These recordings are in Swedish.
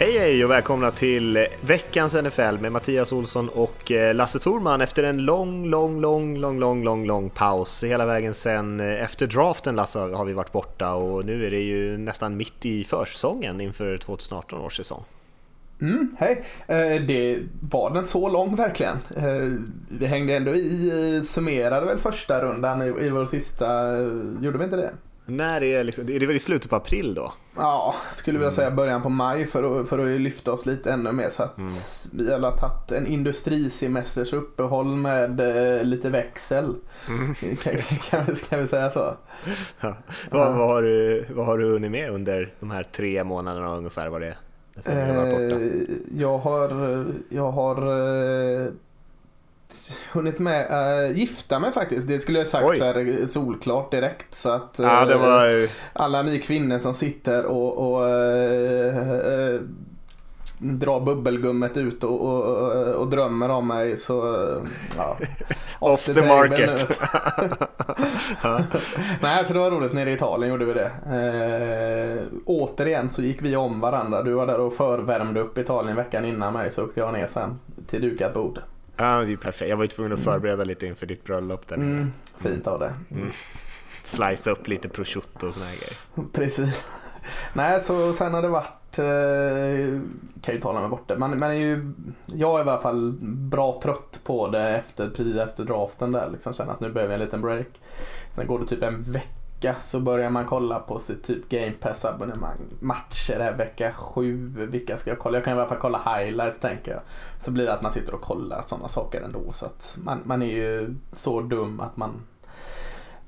Hej hej och välkomna till veckans NFL med Mattias Olsson och eh, Lasse Thorman efter en lång, lång, lång, lång, lång, lång, lång paus. Hela vägen sen eh, efter draften Lasse har vi varit borta och nu är det ju nästan mitt i försäsongen inför 2018 års säsong. Mm, hej. Eh, det var den så lång verkligen. Vi hängde ändå i, summerade väl första rundan i, vår sista, gjorde vi inte det? När är liksom, är det väl i slutet på april då? Ja, skulle vilja säga början på maj för att, för att lyfta oss lite ännu mer så att vi har tagit en industrisemesters uppehåll med eh, lite växel. Kan, kan, kan, vi, kan vi säga så? Ja. Vad, vad, har du, vad har du hunnit med under de här tre månaderna ungefär? Vad det är? Eh, jag har, jag har eh, hunnit med äh, gifta mig faktiskt. Det skulle jag sagt Oj. så här solklart direkt. Så att Ja, eh, var alla ni kvinnor som sitter och, och eh, eh, drar bubbelgummet ut och, och, och drömmer om mig så eh, ja, Off the market. Nej, för det var roligt. Nere i Italien gjorde vi det. Eh, återigen så gick vi om varandra. Du var där och förvärmde upp Italien veckan innan mig så åkte jag ner sen till dukat bord. Ja, det är ju perfekt. Jag var ju tvungen att förbereda lite inför ditt bröllop där. Mm, fint av det. Slice upp lite prosciutto och såna här grejer. Precis. Nej, så sen har det varit, eh, kan ju tala mig bort det, man, man är ju, jag är i alla fall bra trött på det efter, precis efter draften där liksom känner att nu behöver jag en liten break. Sen går det typ en vecka så börjar man kolla på sitt typ Game Pass abonnemang. Matcher här vecka sju, vilka ska jag kolla? Jag kan i alla fall kolla highlights tänker jag. Så blir det att man sitter och kollar sådana saker ändå så att man, man är ju så dum att man,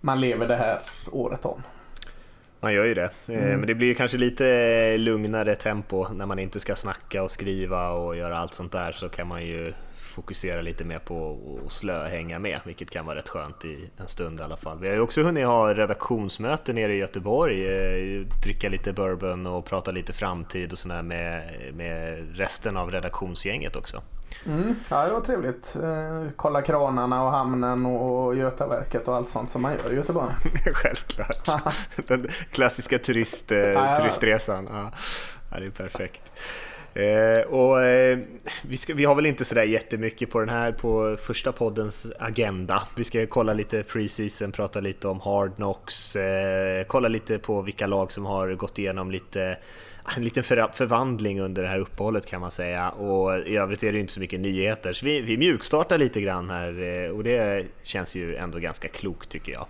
man lever det här året om. Man gör ju det. Eh, Men det blir ju kanske lite lugnare tempo när man inte ska snacka och skriva och göra allt sånt där så kan man ju fokusera lite mer på att slö hänga med, vilket kan vara rätt skönt i en stund i alla fall. Vi har ju också hunnit ha redaktionsmöte nere i Göteborg, eh, dricka lite bourbon och prata lite framtid och sådär med, med resten av redaktionsgänget också. Mm, ja, det var trevligt. Eh, kolla kranarna och hamnen och, Götaverket och allt sånt som man gör i Göteborg. Självklart. Den klassiska turist, eh, turistresan. Ja, det är perfekt. Eh, och, eh, vi, ska, vi har väl inte sådär jättemycket på den här på första poddens agenda. Vi ska kolla lite preseason, prata lite om hard knocks, eh, kolla lite på vilka lag som har gått igenom lite eh, en liten för, förvandling under det här uppehållet kan man säga och i övrigt är det ju inte så mycket nyheter så vi, vi mjukstartar lite grann här eh, och det känns ju ändå ganska klokt tycker jag.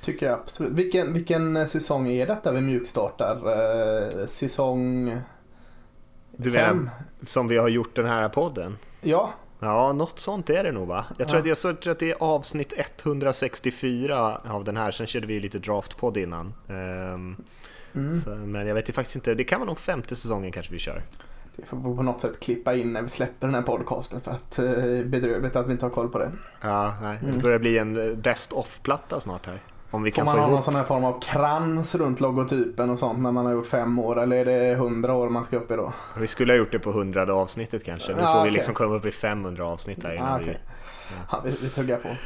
Tycker jag absolut. Vilken, vilken eh, säsong är detta vi mjukstartar? Säsong du fem? menar som vi har gjort den här podden? Ja, Ja, något sånt är det nog va? Jag tror, att, jag tror att det är avsnitt 164 av den här, sen körde vi lite draftpodd innan. Ehm, så, men jag vet faktiskt inte, det kan vara nog femte säsongen kanske vi kör. det får vi på något sätt klippa in när vi släpper den här podcasten för att eh, bedrövligt att vi inte har koll på det. Ja, nej, det börjar bli en eh, best of-platta snart här. Om vi Får kan man få ha någon ihop. sån här form av krans runt logotypen och sånt när man har gjort fem år eller är det hundra år man ska upp i då? Vi skulle ha gjort det på hundrade avsnittet kanske. Nu Ja, får vi okej. liksom komma upp i 500 avsnitt här innan Ah, vi okej. Ja, vi, vi tuggar på.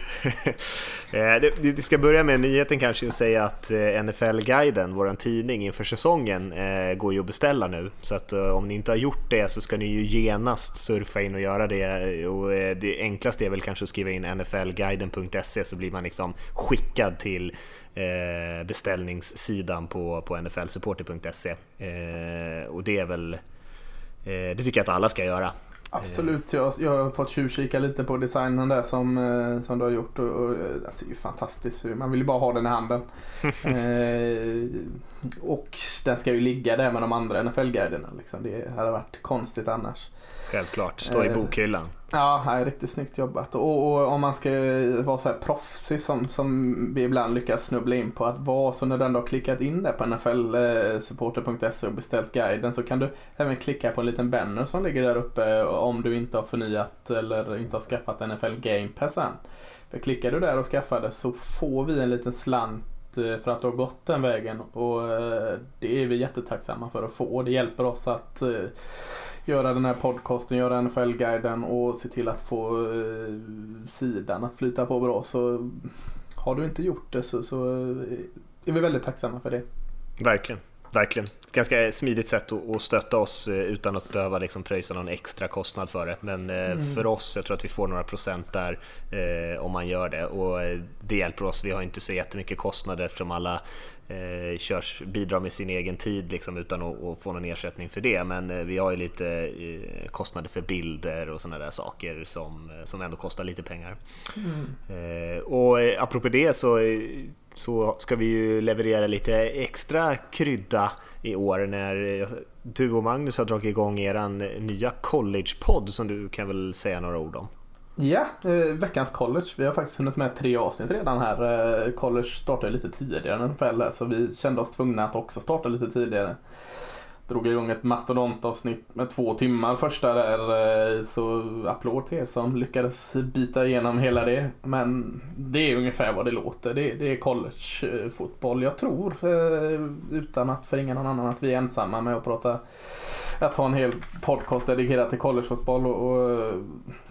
Eh, det- Vi ska börja med nyheten kanske och säga att eh, NFL-guiden, vår tidning inför säsongen, eh, går ju att beställa nu. Så att om ni inte har gjort det så ska ni ju genast surfa in och göra det. Och det enklaste är väl kanske att skriva in nflguiden.se så blir man liksom skickad till beställningssidan på, på nflsupporter.se. Och det är väl, det tycker jag att alla ska göra. Absolut, jag, jag har fått tjuvkika lite på designen där som, eh, som du har gjort och, och eh, det ser ju fantastiskt ut. Man vill ju bara ha den i handen. eh, och den ska ju ligga där med de andra NFL-guiderna. Liksom. Det hade varit konstigt annars. Självklart, stå i Eh, bokhyllan. Ja, nej, riktigt snyggt jobbat. Och, och, om man ska vara så här proffsig som, som vi ibland lyckas snubbla in på att vara, så när du ändå har klickat in det på nflsupporter.se eh, och beställt guiden så kan du även klicka på en liten banner som ligger där uppe eh, om du inte har förnyat eller inte har skaffat NFL Game Pass än. För klickar du där och skaffar det så får vi en liten slant Eh, för att du har gått den vägen och eh, det är vi jättetacksamma för att få. Det hjälper oss att eh, göra den här podcasten, göra NFL-guiden och se till att få sidan att flyta på bra. Så har du inte gjort det så, så är vi väldigt tacksamma för det. Verkligen. Verkligen. Ganska smidigt sätt att stötta oss utan att behöva liksom pröjsa någon extra kostnad för det. Men mm. för oss, jag tror att vi får några procent där eh, om man gör det. Och det hjälper oss. Vi har inte så jättemycket kostnader eftersom alla eh, körs, bidrar med sin egen tid liksom, utan att, att, få någon ersättning för det. Men eh, vi har ju lite eh, kostnader för bilder och sådana där saker som, eh, som ändå kostar lite pengar. Mm. Eh, och eh, apropå det så, så ska vi ju leverera lite extra krydda i år när du och Magnus har dragit igång eran nya collegepodd som du kan väl säga några ord om? Ja, eh, veckans college. Vi har faktiskt hunnit med tre avsnitt redan här. Eh, college startade lite tidigare än NFL så vi kände oss tvungna att också starta lite tidigare. Drog igång ett mastodontavsnitt med två timmar första där. Eh, så applåd till er som lyckades bita igenom hela det. Men det är ungefär vad det låter. Det, det är collegefotboll. Eh, Jag tror, eh, utan att förringa någon annan, att vi är ensamma med att prata att ha en hel podcast dedikerad till collegefotboll och, och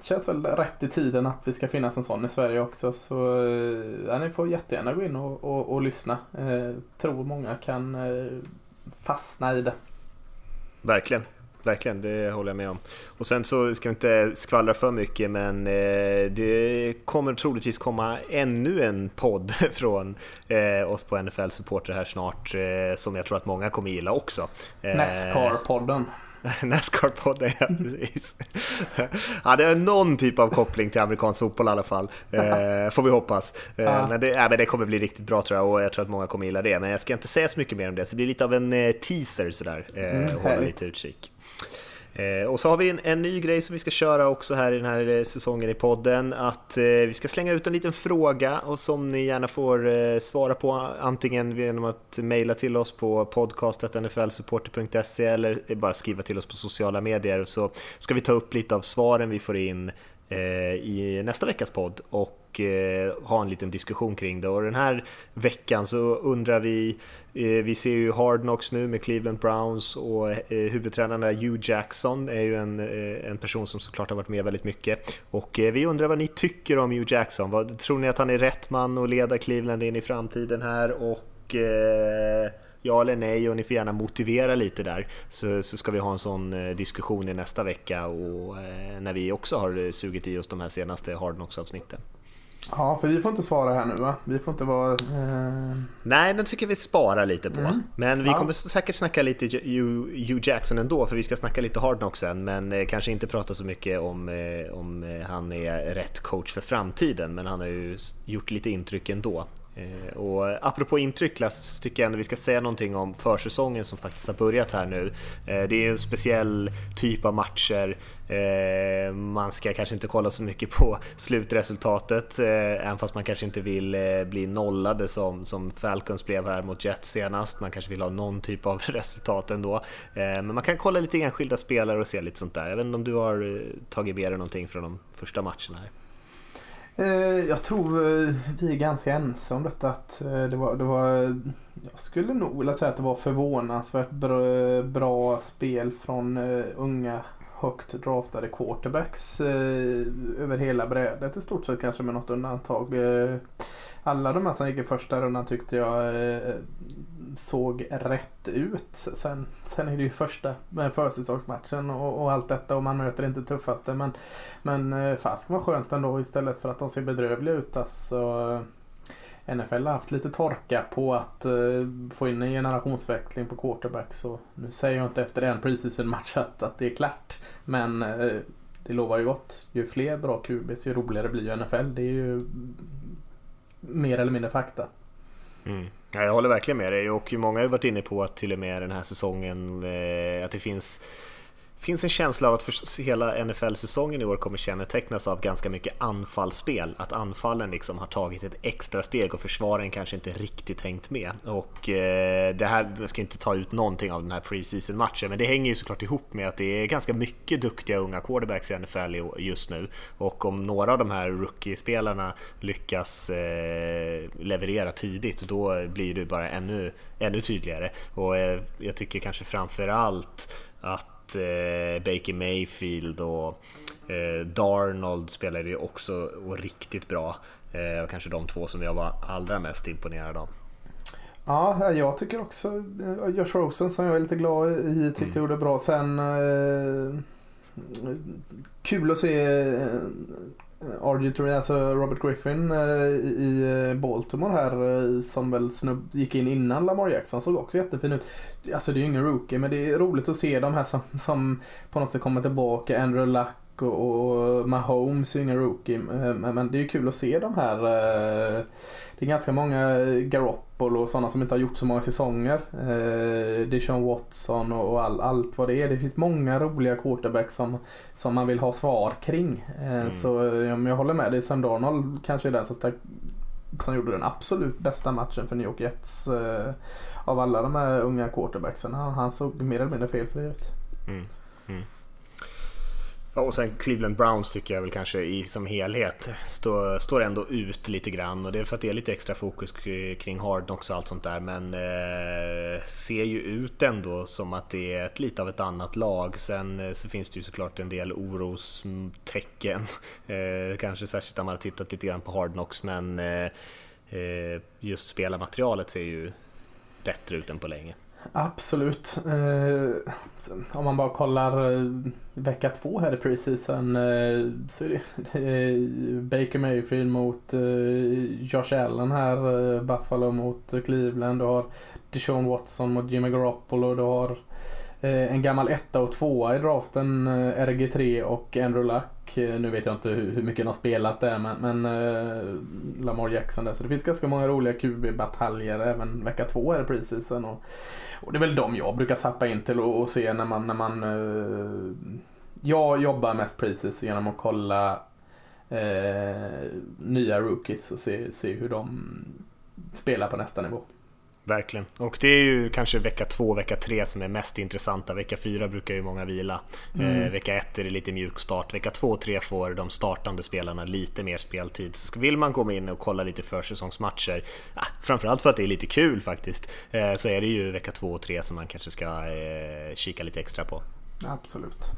känns väl rätt i tiden att vi ska finnas en sån i Sverige också. Så ja, ni får jättegärna gå in och, och, och lyssna. Eh, tror många kan eh, fastna i det. Verkligen. Verkligen, det håller jag med om. Och sen så ska vi inte skvallra för mycket men eh, det kommer troligtvis komma ännu en podd från eh, oss på NFL Supporter här snart eh, som jag tror att många kommer gilla också. Nascar-podden. Nascar-podden, ja precis. ja, det är någon typ av koppling till amerikansk fotboll i alla fall, eh, får vi hoppas. Eh, ja. men, det, ja, men det kommer bli riktigt bra tror jag och jag tror att många kommer gilla det. Men jag ska inte säga så mycket mer om det, så det blir lite av en eh, teaser sådär. Eh, mm, hålla lite utkik. Eh, och så har vi en, en, ny grej som vi ska köra också här i den här eh, säsongen i podden. Att eh, vi ska slänga ut en liten fråga och som ni gärna får eh, svara på antingen genom att mejla till oss på podcast.nflsupporter.se eller bara skriva till oss på sociala medier så ska vi ta upp lite av svaren vi får in eh, i nästa veckas podd och eh, ha en liten diskussion kring det. Och den här veckan så undrar vi Eh, vi ser ju Hard Knocks nu med Cleveland Browns och eh, huvudtränaren där Hugh Jackson är ju en, eh, en person som såklart har varit med väldigt mycket. Och eh, vi undrar vad ni tycker om Hugh Jackson. Vad, tror ni att han är rätt man att leda Cleveland in i framtiden här? Och eh, ja eller nej och ni får gärna motivera lite där så, så ska vi ha en sån diskussion i nästa vecka och när vi också har sugit i oss de här senaste Hard Knocks avsnitten. Ja, för vi får inte svara här nu va? Vi får inte vara... Eh... Nej, den tycker vi sparar lite på. Mm. Men vi ja. kommer säkert snacka lite Hugh Jackson ändå, för vi ska snacka lite Hard Knock sen, men eh, kanske inte prata så mycket om, eh, om eh, han är rätt coach för framtiden, men han har ju gjort lite intryck ändå. Eh, och apropå intryck så tycker jag ändå vi ska säga någonting om försäsongen som faktiskt har börjat här nu. Eh, det är en speciell typ av matcher. Eh, man ska kanske inte kolla så mycket på slutresultatet, även fast man kanske inte vill bli nollade som, som Falcons blev här mot Jets senast. Man kanske vill ha någon typ av resultat ändå. Men man kan kolla lite enskilda spelare och se lite sånt där. Jag vet inte om du har tagit med dig någonting från de första matcherna här? Eh, jag tror eh, vi är ganska ense om detta. Att eh, det var, det var, jag skulle nog vilja säga att det var förvånansvärt bra, bra spel från unga högt draftade quarterbacks över hela brädet i stort sett kanske med något undantag. Alla de här som gick i första rundan tyckte jag eh, såg rätt ut. Sen, sen är det ju första eh, försäsongsmatchen och, och allt detta och man möter inte tuffaste. Men, men eh, fasken var skönt ändå istället för att de ser bedrövliga ut. Alltså, NFL har haft lite torka på att uh, få in en generationsväxling på quarterbacks. Så nu säger jag inte efter en preseason match att, att det är klart. Men uh, det lovar ju gott. Ju fler bra QBs ju roligare blir ju NFL. Det är ju mer eller mindre fakta. Mm. Ja, jag håller verkligen med dig och många har varit inne på att till och med den här säsongen eh, att det finns finns en känsla av att för hela NFL-säsongen i år kommer kännetecknas av ganska mycket anfallsspel. Att anfallen liksom har tagit ett extra steg och försvaren kanske inte riktigt hängt med. Och eh, det här, jag ska inte ta ut någonting av den här preseason-matchen, men det hänger ju såklart ihop med att det är ganska mycket duktiga unga quarterbacks i NFL just nu. Och om några av de här rookie-spelarna lyckas eh, leverera tidigt, då blir det bara ännu, ännu tydligare. Och eh, jag tycker kanske framför allt att eh, Baker Mayfield och eh, Darnold spelade ju också och riktigt bra. Eh, och kanske de två som jag var allra mest imponerad av. Ja, jag tycker också eh, Josh Rosen som jag är lite glad i tyckte mm. gjorde bra. Sen eh, kul att se eh, Eh, RG3, alltså Robert Griffin eh, i eh, Baltimore här som väl snubb gick in innan Lamar Jackson såg också jättefin ut. Alltså det är ju ingen rookie men det är roligt att se de här som, som på något sätt kommer tillbaka. Andrew Luck och, och Mahomes är ingen rookie. Men det är ju kul att se de här. Eh, det är ganska många Garoppolo och sådana som inte har gjort så många säsonger. Eh, Sean Watson och all, allt vad det är. Det finns många roliga quarterbacks som, som man vill ha svar kring. Eh, mm. Så jag håller med dig. Sam Darnold kanske är den som, stack, som gjorde den absolut bästa matchen för New York Jets. Av alla de här unga quarterbacksen. Han, han såg mer eller mindre felfri ut. Mm. Mm. Ja, och sen Cleveland Browns tycker jag väl kanske i som helhet står, står ändå ut lite grann och det är för att det är lite extra fokus kring Hard och allt sånt där men eh, ser ju ut ändå som att det är ett, lite av ett annat lag. Sen eh, så finns det ju såklart en del orostecken, eh, kanske särskilt när man har tittat lite grann på Hard Knocks men eh, eh just spelarmaterialet ser ju bättre ut än på länge. Absolut. Eh, om man bara kollar eh, vecka två här i preseason eh, så är det Baker Mayfield mot eh, Josh Allen här, eh, Buffalo mot Cleveland. Du har Deshaun Watson mot Jimmy Garoppolo. Du har en gammal etta och tvåa i draften, RG3 och Andrew Luck. Eh, nu vet jag inte hur mycket de har spelat där men, men eh, Lamar Jackson där. Så det finns ganska många roliga QB-bataljer även vecka två här i preseason. Och och det är väl de jag brukar sappa in till och, och se när man, när man uh, jag jobbar mest precis genom att kolla uh, nya rookies och se, se hur de spelar på nästa nivå. Verkligen. Och det är ju kanske vecka två, vecka tre som är mest intressanta. Vecka fyra brukar ju många vila. Mm. Eh, vecka ett är det lite mjuk start. Vecka två och tre får de startande spelarna lite mer speltid. Så vill man komma in och kolla lite försäsongsmatcher, ja, framförallt för att det är lite kul faktiskt, eh, så är det ju vecka två och tre som man kanske ska eh, kika lite extra på. Absolut.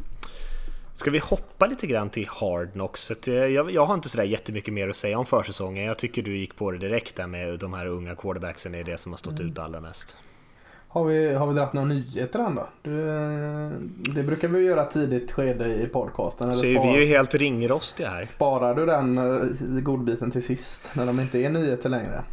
Ska vi hoppa lite grann till Hard Knocks? För eh, jag, jag, har inte sådär jättemycket mer att säga om försäsongen. Jag tycker du gick på det direkt där med de här unga quarterbacksen är det som har stått mm. ut allra mest. Har vi, har vi dragit några nyheter än då? Du, eh, det brukar vi göra tidigt skede i podcasten. Eller Så spar, vi är ju helt ringrostiga här. Sparar du den eh, godbiten till sist när de inte är nyheter längre?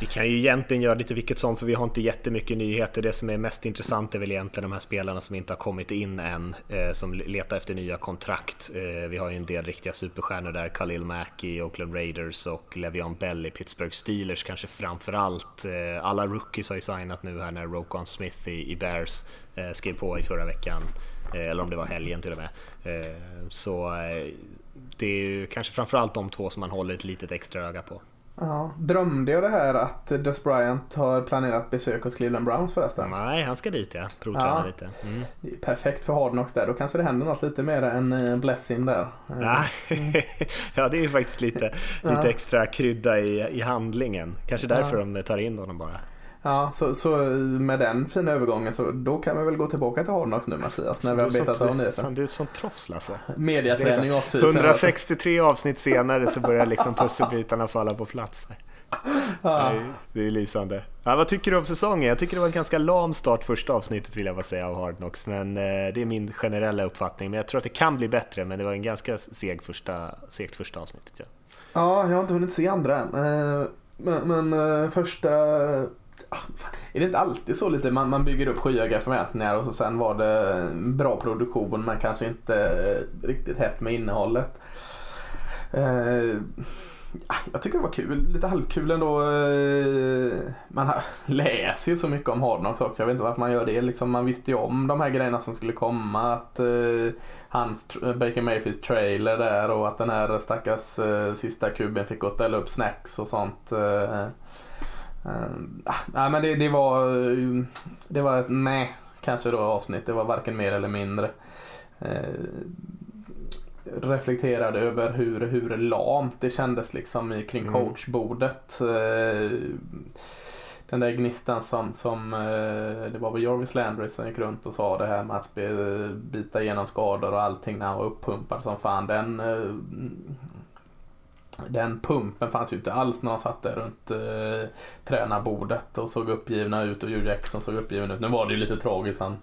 Vi kan ju egentligen göra lite vilket som för vi har inte jättemycket nyheter. Det som är mest intressant är väl egentligen de här spelarna som inte har kommit in än, eh, som letar efter nya kontrakt. Eh, vi har ju en del riktiga superstjärnor där, Khalil Mack i Oakland Raiders och Le'Veon Bell i Pittsburgh Steelers kanske framför allt. Eh, alla rookies har ju signat nu här när Rokon Smith i, i Bears eh, skrev på i förra veckan, eh, eller om det var helgen till och med. Eh, så eh, det är ju kanske framförallt de två som man håller ett litet extra öga på. Ja, drömde jag det här att Des Bryant har planerat besök hos Cleveland Browns förresten? Nej, han ska dit ja. Provträna ja. lite. Mm. Perfekt för Hardnox där. Då kanske det händer något lite mer än eh, Blessing där. Ja, ja det är ju faktiskt lite, lite ja. extra krydda i, i handlingen. Kanske därför ja. de tar in honom bara. Ja, så, så med den fina övergången så då kan vi väl gå tillbaka till Hardnox nu Mattias, när vi har betat av nyheten. Fan, du är ett sånt proffs Lasse. Mediaträning off 163 avsnitt senare så börjar liksom pusselbitarna falla på plats. Ja. Det är lysande. Ja, vad tycker du om säsongen? Jag tycker det var en ganska lam start första avsnittet vill jag bara säga av Hardnox. Men eh, det är min generella uppfattning. Men jag tror att det kan bli bättre. Men det var en ganska seg första, segt första avsnittet. Ja. ja, jag har inte hunnit se andra än. Eh, men, men eh, första Ah, är det inte alltid så lite, man, man bygger upp skyhöga förväntningar och så sen var det bra produktion men kanske inte eh, riktigt hett med innehållet. Eh, ah, Jag tycker det var kul, lite halvkul ändå. Eh, man läser ju så mycket om Hardnox också. Jag vet inte varför man gör det. Liksom, man visste ju om de här grejerna som skulle komma. Att eh, hans Baker Mayfields trailer där och att den här stackars eh, sista kuben fick gå och ställa upp snacks och sånt. Eh, nej men det, det var eh, det var ett nej kanske då avsnitt. Det var varken mer eller mindre. Eh, reflekterade över hur, hur lamt det kändes liksom i, kring Mm. coachbordet. Eh, den där gnistan som, som eh, det var väl Jarvis Landry som gick runt och sa det här med att bita igenom skador och allting när han var uppumpad som fan. Den, eh, den pumpen fanns ju inte alls när de satt där runt eh, tränarbordet och såg uppgivna ut och Hugh Jackson såg uppgiven ut. Nu var det ju lite tragiskt. Han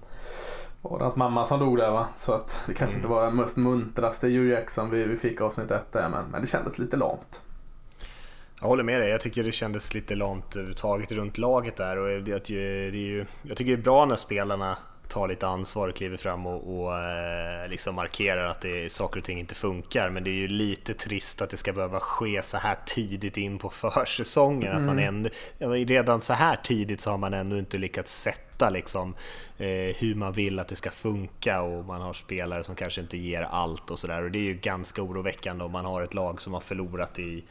var hans mamma som dog där va? Så att det kanske inte var den mest muntraste Hugh Jackson vi, vi fick avsnitt ett där men, men det kändes lite lamt. Jag håller med dig, jag tycker det kändes lite lamt överhuvudtaget runt laget där och det, det är ju, jag tycker det är bra när spelarna tar lite ansvar och kliver fram och, och eh, liksom markerar att det, saker och ting inte funkar. Men det är ju lite trist att det ska behöva ske så här tidigt in på försäsongen. Att man ändå, ja, men redan så här tidigt så har man ändå inte lyckats sätta liksom, eh, hur man vill att det ska funka och man har spelare som kanske inte ger allt och sådär. Och det är ju ganska oroväckande om man har ett lag som har förlorat i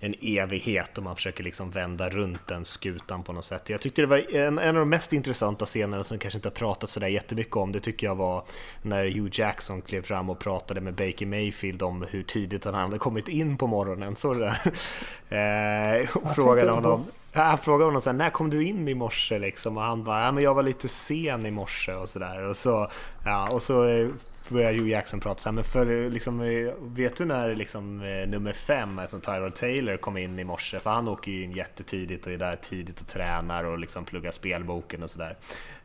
en evighet och man försöker liksom vända runt den skutan på något sätt. Jag tyckte det var en, en av de mest intressanta scenerna som kanske inte har pratat sådär jättemycket om, det tycker jag var när Hugh Jackson klev fram och pratade med Baker Mayfield om hur tidigt han hade kommit in på morgonen. Så det där. Eh, och frågade honom, Han frågade honom så här, när kom du in i morse liksom? Och han bara, ja men jag var lite sen i morse och sådär. Och så, ja, och så eh, börjar Hugh Jackson prata så här, men för, liksom, eh, vet du när liksom, eh, nummer fem, alltså Tyrod Taylor, kom in i morse? För han åker ju in jättetidigt och är där tidigt och tränar och liksom pluggar spelboken och sådär.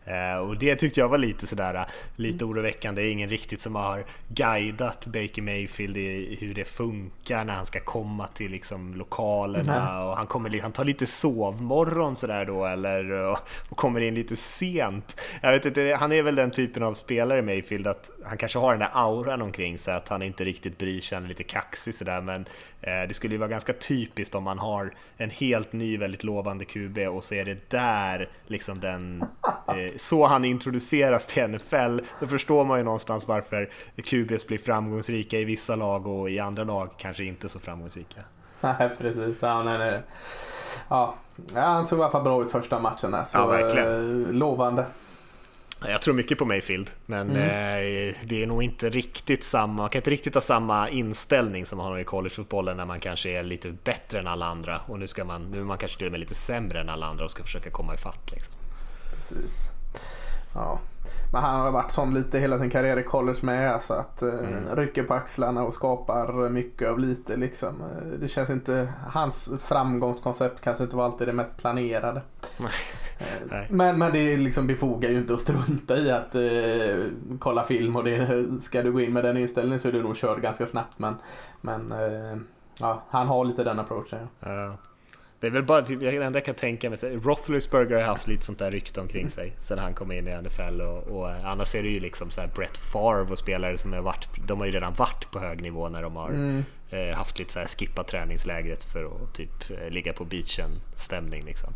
Eh, och det tyckte jag var lite sådär, eh, lite oroväckande. Det är ingen riktigt som har guidat Baker Mayfield i hur det funkar när han ska komma till liksom lokalerna och han, kommer, han tar lite sovmorgon sådär då eller och, och kommer in lite sent. Jag vet inte, han är väl den typen av spelare Mayfield att han kanske har den där auran omkring sig att han inte riktigt bryr sig, han är lite kaxig sådär men eh, det skulle ju vara ganska typiskt om man har en helt ny väldigt lovande QB och så är det där liksom den eh, så han introduceras till NFL. Då förstår man ju någonstans varför QBs blir framgångsrika i vissa lag och i andra lag kanske inte så framgångsrika. Nej precis. Ja, nej, nej. Ja. han såg i alla fall bra ut första matchen där. Så Ja, verkligen. eh, lovande. Jag tror mycket på Mayfield, men eh, det är nog inte riktigt samma, man kan inte riktigt ha samma inställning som man har i collegefotbollen när man kanske är lite bättre än alla andra och nu, ska man, nu är man kanske till och med lite sämre än alla andra och ska försöka komma ifatt. Liksom. Precis. Ja. Men han har varit sån lite hela sin karriär i college med. Alltså att eh, rycker på axlarna och skapar mycket av lite liksom. Eh, Det känns inte, hans framgångskoncept kanske inte var alltid det mest planerade. Eh, Nej. Men, men det liksom befogar ju inte att strunta i att eh, kolla film och det, ska du gå in med den inställningen så är du nog körd ganska snabbt. Men, men eh, ja, han har lite den approachen. Ja. Ja. Det är väl bara typ, jag enda jag kan tänka mig, Roethlisberger har haft lite sånt där rykte omkring sig sen han kom in i NFL och, och eh, annars är det ju liksom så här Brett Favre och spelare som har varit, de har ju redan varit på hög nivå när de har eh, haft lite så här skippa träningslägret för att typ eh, ligga på beachen stämning liksom.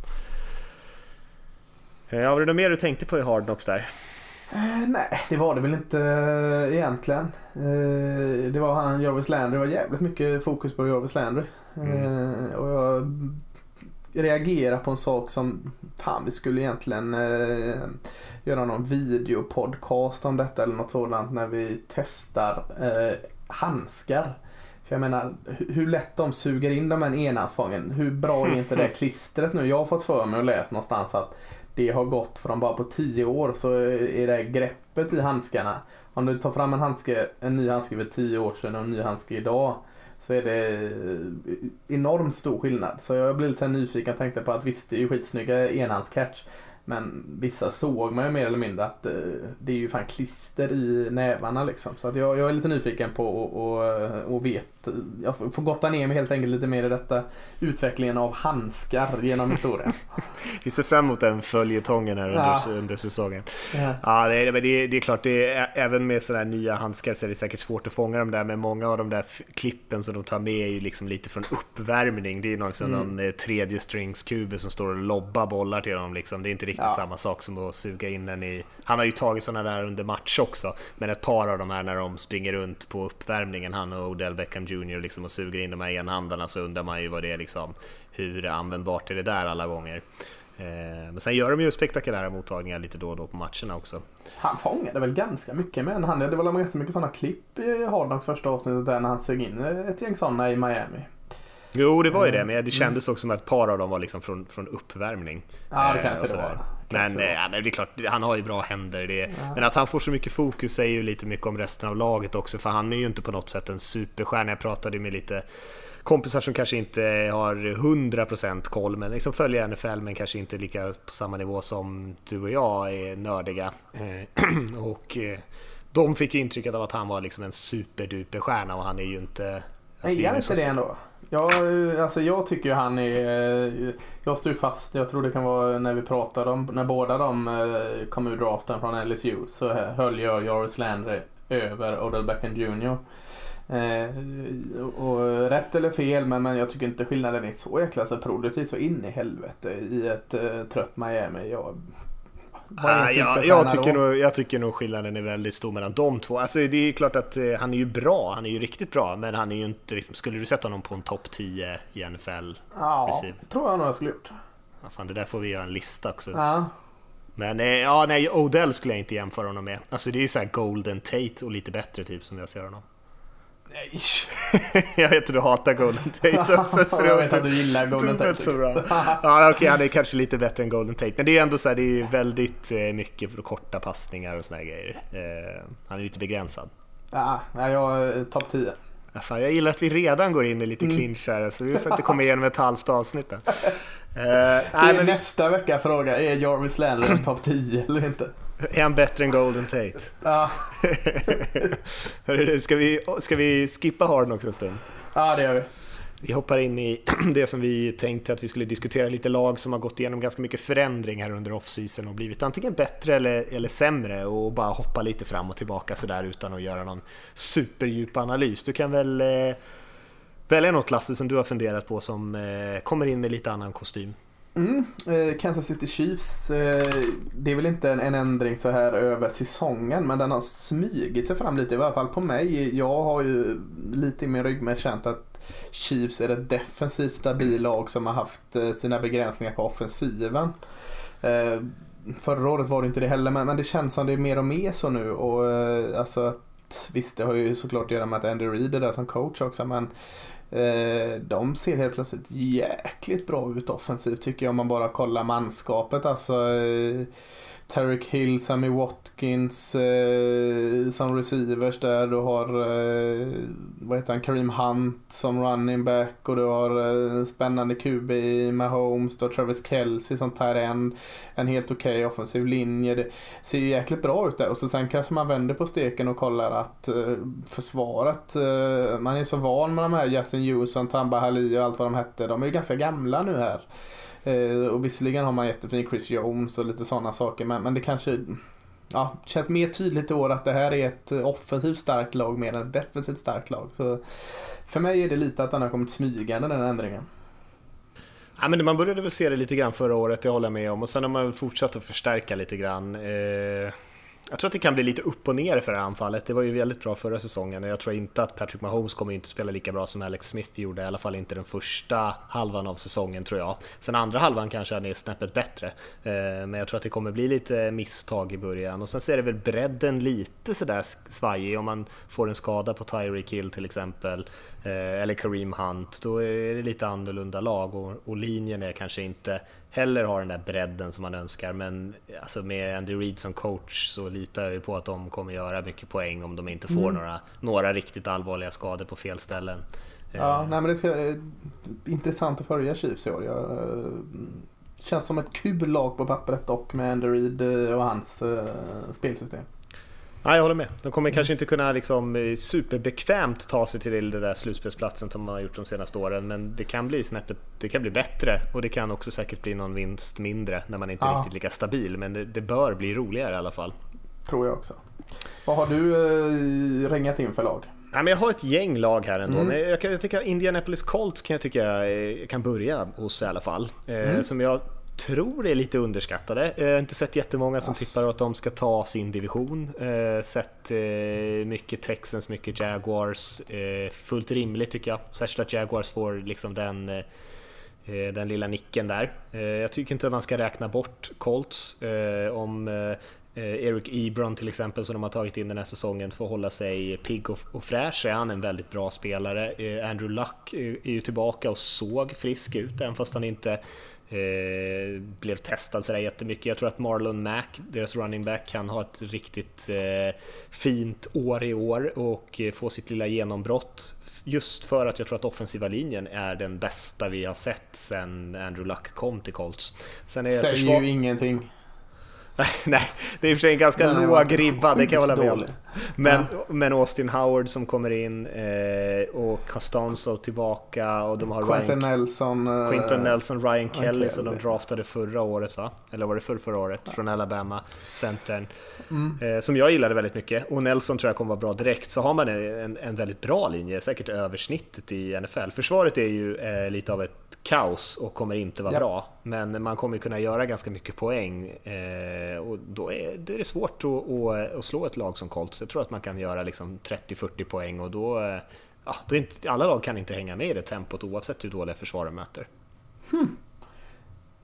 Eh, Har du något mer du tänkte på i Hard Knocks där? Nej, det var det väl inte egentligen. Det var han, Jarvis Landry. Det var jävligt mycket fokus på Jarvis Landry. Eh, och jag reagerar på en sak som, fan vi skulle egentligen eh, göra någon videopodcast om detta eller något sådant när vi testar eh, handskar. För jag menar, hu- hur lätt de suger in de här enhandsfången. Hur bra är inte det klistret nu? Jag har fått för mig och läst någonstans att det har gått från bara på 10 år så är det greppet i handskarna. Om du tar fram en handske, en ny handske för 10 år sedan och en ny handske idag så är det eh, enormt stor skillnad. Så jag blev lite nyfiken och tänkte på att visst det är ju skitsnygga enhandscatch men vissa såg man ju mer eller mindre att eh, det är ju fan klister i nävarna liksom. Så att jag, jag är lite nyfiken på och, och, och vet. Jag får gotta ner mig helt enkelt lite mer i detta utvecklingen av handskar genom historien. Vi ser fram emot den följetongen här under, Ja. under säsongen. Ja. Ja, det är, det, är, det är klart, det är, även med sådana här nya handskar så är det säkert svårt att fånga dem där, men många av de där klippen som de tar med är ju liksom lite från uppvärmning. Det är ju någon, mm. någon eh, tredje strings-kube som står och lobbar bollar till dem. Liksom. Det är inte riktigt Ja. samma sak som att suga in den i... Han har ju tagit sådana där under match också, men ett par av de här när de springer runt på uppvärmningen, han och Odell Beckham Jr. Liksom, och suger in de här enhandarna, så undrar man ju vad det är liksom, hur användbart är det där alla gånger. Eh, Men sen gör de ju spektakulära mottagningar lite då och då på matcherna också. Han fångade väl ganska mycket med en hand. Det var ganska mycket sådana klipp i Hard Knocks första avsnittet där när han sög in ett gäng sådana i Miami. Jo, det var ju det, Mm. men det kändes också som att ett par av dem var liksom från, från uppvärmning. Ja, det Eh, kanske det var. Men, Kanske det eh, var. ja, men det är klart, han har ju bra händer. Det, Men att han får så mycket fokus säger ju lite mycket om resten av laget också, för han är ju inte på något sätt en superstjärna. Jag pratade med lite kompisar som kanske inte har 100% koll, men liksom följer NFL, men kanske inte lika på samma nivå som du och jag är nördiga. Eh, och de fick ju intrycket av att han var liksom en superduper stjärna och han är ju inte... alltså, Nej, är inte det ändå? Jag, eh, alltså jag tycker ju han är... Eh, jag står ju fast, jag tror det kan vara när vi pratade om, när båda de eh, kom ur draften från LSU så höll jag Jarvis Landry över Odell Beckham Jr. Eh, och rätt eller fel, men, men jag tycker inte skillnaden är så jäkla så produktiv så in i helvete i ett eh, trött Miami. Jag, vad är en Ah, ja, superstjärna jag, tycker då? nog, jag tycker nog skillnaden är väldigt stor mellan de två. Alltså, det är klart att eh, han är ju bra, han är ju riktigt bra, men han är ju inte... Liksom, skulle du sätta honom på en topp 10 i NFL? Ja, receiver. tror jag nog jag skulle gjort. Ja, fan, det där får vi göra en lista också. Ja. Men eh, ja, nej, Odell skulle jag inte jämföra honom med. Alltså det är ju såhär Golden Tate och lite bättre typ som jag ser honom. Nej. jag vet att du hatar Golden Tate också. så jag vet att du gillar Golden Tate. så bra. Ja, okej, han är kanske lite bättre än Golden Tate. Men det är ändå så här, det är väldigt eh, mycket för korta passningar och såna här grejer. Eh, han är lite begränsad. Ja, jag topp 10. Alltså, jag gillar att vi redan går in i lite Mm. clinch här, så vi får inte komma igenom ett halvt avsnitt än. Eh, Det är men nästa vecka fråga, är Jarvis Landry topp 10 eller inte? Är han bättre än Golden Tate? Ja, Hörru ska vi, ska vi skippa Harden också en stund? ja det gör vi. Vi hoppar in i det som vi tänkte att vi skulle diskutera, lite lag som har gått igenom ganska mycket förändring här under off-season och blivit antingen bättre eller, eller sämre och bara hoppa lite fram och tillbaka sådär utan att göra någon superdjup analys. Du kan väl eh, välja något Lasse som du har funderat på som eh, kommer in med lite annan kostym. Mm, eh, Kansas City Chiefs, eh, det är väl inte en, en ändring så här över säsongen men den har smygit sig fram lite i alla fall på mig. Jag har ju lite i min rygg med känt att Chiefs är ett defensivt stabilt lag som har haft eh, sina begränsningar på offensiven. Förra året var det inte det heller men, men det känns som det är mer och mer så nu och alltså visst det har ju såklart att göra med att Andy Reid är där som coach också men Eh, de ser helt plötsligt jäkligt bra ut offensivt tycker jag om man bara kollar manskapet. Alltså eh, Tarek Hill, Sammy Watkins eh, som receivers där. Du har eh, vad heter han, Kareem Hunt som running back och du har eh, spännande QB i Mahomes. Du har Travis Kelce som tar en, en helt okej offensiv linje. Det ser ju jäkligt bra ut där och så sen kanske man vänder på steken och kollar att eh, försvaret, eh, man är så van med de här Justin Houston, Tamba Hali och allt vad de hette. De är ju ganska gamla nu här. Eh, och visserligen har man jättefin Chris Jones och lite sådana saker men, men det kanske ja, känns mer tydligt i år att det här är ett offensivt starkt lag mer än ett defensivt starkt lag. Så för mig är det lite att den har kommit smygande den ändringen. Ja, men man började väl se det lite grann förra året, det håller jag med om. Och sen har man väl fortsatt att förstärka lite grann. Eh, jag tror att det kan bli lite upp och ner för det här anfallet. Det var ju väldigt bra förra säsongen och jag tror inte att Patrick Mahomes kommer inte spela lika bra som Alex Smith gjorde, i alla fall inte den första halvan av säsongen tror jag. Sen andra halvan kanske han är snäppet bättre, eh, men jag tror att det kommer bli lite misstag i början. Och sen så är det väl bredden lite sådär svajig om man får en skada på Tyreek Hill till exempel, eh, eller Kareem Hunt, då är det lite annorlunda lag och, och linjen är kanske inte heller har den där bredden som man önskar. Men alltså med Andy Reid som coach så litar jag ju på att de kommer göra mycket poäng om de inte får några, några riktigt allvarliga skador på fel ställen. Ja, Eh, nej men det ska eh, intressant att följa Chiefs i år. Jag, eh, Känns som ett kul lag på pappret dock med Andy Reid eh, och hans uh, spelsystem. Ja, jag håller med. De kommer kanske inte kunna liksom eh, superbekvämt ta sig till den där slutspelsplatsen som de har gjort de senaste åren, men det kan bli snäppet, det kan bli bättre och det kan också säkert bli någon vinst mindre när man inte är Ja. riktigt lika stabil, men det, det bör bli roligare i alla fall. Tror jag också. Vad har du uh, ringat in för lag? Nej, men jag har ett gäng lag här ändå. Mm. Jag, jag tycker Indianapolis Colts kan jag tycka jag kan börja hos i alla fall. Eh, Mm. Som jag tror är lite underskattade. Jag har inte sett jättemånga som tippar att de ska ta sin division. Eh, sett eh, mycket Texans, mycket Jaguars. Eh, fullt rimligt tycker jag. Särskilt att Jaguars får liksom den eh, eh, den lilla nicken där. Eh, Jag tycker inte att man ska räkna bort Colts eh, om eh, eh, Eric Ebron till exempel som de har tagit in den här säsongen får hålla sig pigg och, och fräsch är han en väldigt bra spelare. Eh, Andrew Luck eh, är ju tillbaka och såg frisk ut även fast han inte eh, blev testad sådär jättemycket. Jag tror att Marlon Mack, deras running back, kan ha ett riktigt eh, fint år i år och eh, få sitt lilla genombrott. Just för att jag tror att offensiva linjen är den bästa vi har sett sen Andrew Luck kom till Colts. Sen är Säger försvar- ju ingenting. Nej, det är i och för sig en ganska låg ribba, det kan jag hålla med om. Men, men Austin Howard som kommer in eh, och Costanzo tillbaka och de har Quentin Ryan, Nelson. eh, Quinton Nelson, Ryan Kelly som de draftade förra året va? Eller var det för förra året? Från Alabama, centern. Mm. Eh, som jag gillade väldigt mycket. Och Nelson tror jag kommer vara bra direkt. Så har man en, en väldigt bra linje, säkert över snittet i NFL. Försvaret är ju eh, lite av ett kaos och kommer inte vara Ja. bra. Men man kommer kunna göra ganska mycket poäng eh, och då är, då är det svårt att, att, att slå ett lag som Colts. Jag tror att man kan göra liksom 30-40 poäng och då, eh, ja, då inte, alla lag kan inte hänga med i det tempot oavsett hur dåliga försvar de möter.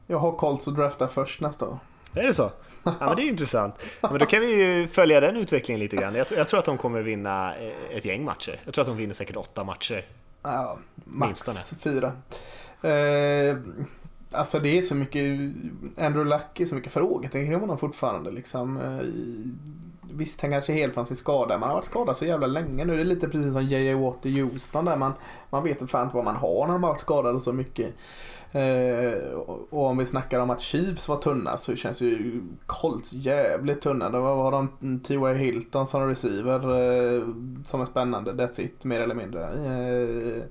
Jag har Colts att drafta först nästa år. Är det så? Ja, men det är intressant. Ja, men då kan vi ju följa den utvecklingen lite grann. Jag, tror- jag tror att de kommer vinna eh, ett gäng matcher. Jag tror att de vinner säkert åtta matcher. Ja, max Minstone. fyra. Eh, alltså det är så mycket, Andrew Luck är så mycket frågetecken kring honom fortfarande liksom. Visst, han kanske är helt från sin skada. Man har varit skadad så jävla länge nu. Det är lite precis som J.J. Watt i Houston där man, man vet inte fan inte vad man har när man har varit skadad så mycket. Eh, och om vi snackar om att Chiefs var tunna så känns ju Colts jävligt tunna. Då har de T.Y. Hilton som receiver eh, som är spännande. That's it, mer eller mindre. Eh,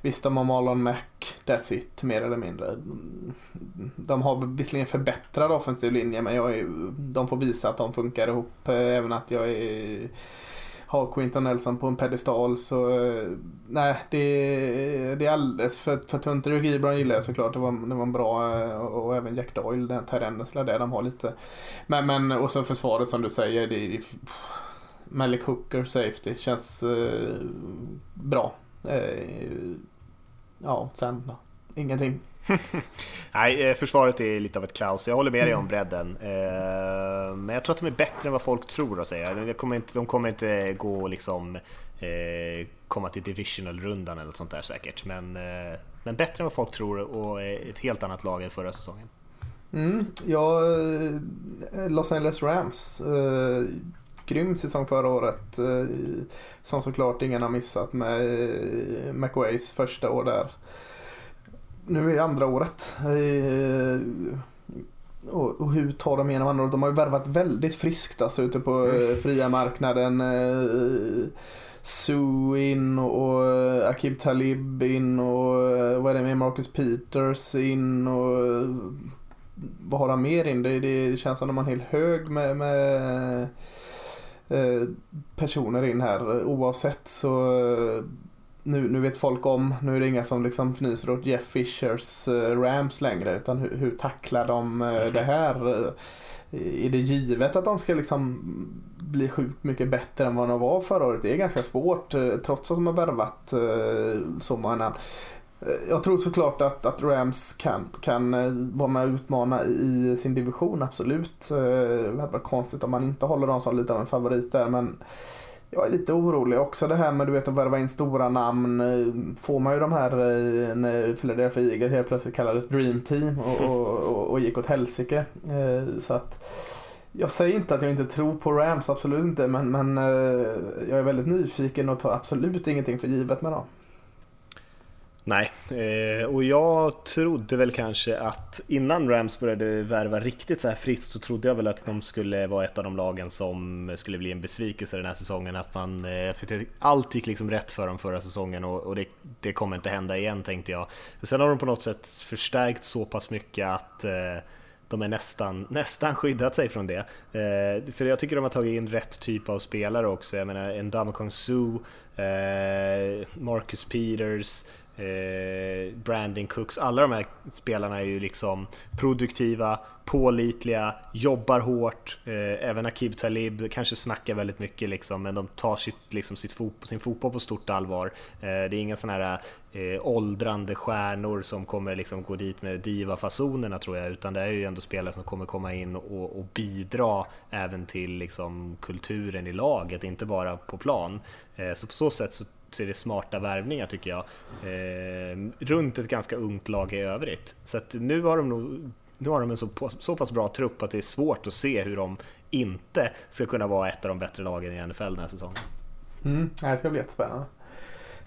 visst, de har Marlon Mack. That's it, mer eller mindre. De har visserligen förbättrad offensiv linje men jag är, de får visa att de funkar ihop. eh, Även att jag är har Quinton Nelson på en pedestal så eh, nej det, det är alldeles för, för tunt. Rick Ebron gillar jag såklart. Det var, det var en bra eh, och, och även Jack Doyle, den terrenden så det de har lite. Men, men och så försvaret som du säger. Det, det, Malik Hooker safety känns eh, bra. Eh, ja, sen då. Ingenting. Nej, eh, försvaret är lite av ett kaos. Jag håller med dig om bredden. Eh, men jag tror att de är bättre än vad folk tror att säga. De kommer inte, de kommer inte gå och liksom eh, komma till divisional-rundan eller något sånt där säkert. Men, men bättre än vad folk tror och ett helt annat lag än förra säsongen. Mm, ja, Los Angeles Rams. Eh, grym säsong förra året. Eh, som såklart ingen har missat med eh, McWays första år där. Nu är andra året. Och, och hur tar de igenom andra året? De har ju värvat väldigt friskt alltså ute på eh, fria marknaden. Eh, Sue in och eh, Akib Talib in och vad är det med Marcus Peters in och vad har han mer in? Det, det känns som de har en hel hög med, med personer in här. Oavsett så nu, nu vet folk om, nu är det inga som liksom fnyser åt Jeff Fishers eh, Rams längre utan hur, hur tacklar de eh, det här? Eh, Är det givet att de ska liksom bli sjukt mycket bättre än vad de var förra året? Det är ganska svårt trots att de har värvat så många namn. Jag tror såklart att, att Rams kan, kan vara med och utmana i sin division, absolut. Det hade varit konstigt om man inte håller dem som lite av en favorit där, men jag är lite orolig också det här med du vet att värva in stora namn. Får man ju de här eh, när Philadelphia Eagles helt plötsligt kallades Dream Team och, och, och, och gick åt helsike. Eh, Så att jag säger inte att jag inte tror på Rams, absolut inte. Men, men eh, jag är väldigt nyfiken och tar absolut ingenting för givet med dem. Nej, eh, och jag trodde väl kanske att innan Rams började värva riktigt så här friskt så trodde jag väl att de skulle vara ett av de lagen som skulle bli en besvikelse den här säsongen. Att man, eh, för allt gick liksom rätt för dem förra säsongen och, och det, det, kommer inte hända igen tänkte jag. Sen har de på något sätt förstärkt så pass mycket att eh, de är nästan, nästan skyddat sig från det. Eh, för jag tycker de har tagit in rätt typ av spelare också. Jag menar en Damokong Su, eh, Marcus Peters, eh, Brandon Cooks, alla de här spelarna är ju liksom produktiva, pålitliga, jobbar hårt. Eh, även Akib Talib kanske snackar väldigt mycket liksom, men de tar sitt, liksom, sitt fot sin fotboll på stort allvar. Eh, det är inga sådana här eh, åldrande stjärnor som kommer liksom gå dit med diva-fasonerna tror jag, utan det är ju ändå spelare som kommer komma in och, och bidra även till liksom, kulturen i laget, inte bara på plan. Eh, så på så sätt så så är det smarta värvningar tycker jag. Eh, runt ett ganska ungt lag i övrigt. Så nu har de nog nu har de en så, så pass bra trupp att det är svårt att se hur de inte ska kunna vara ett av de bättre lagen i NFL den här säsongen. Mm, det ska bli jättespännande.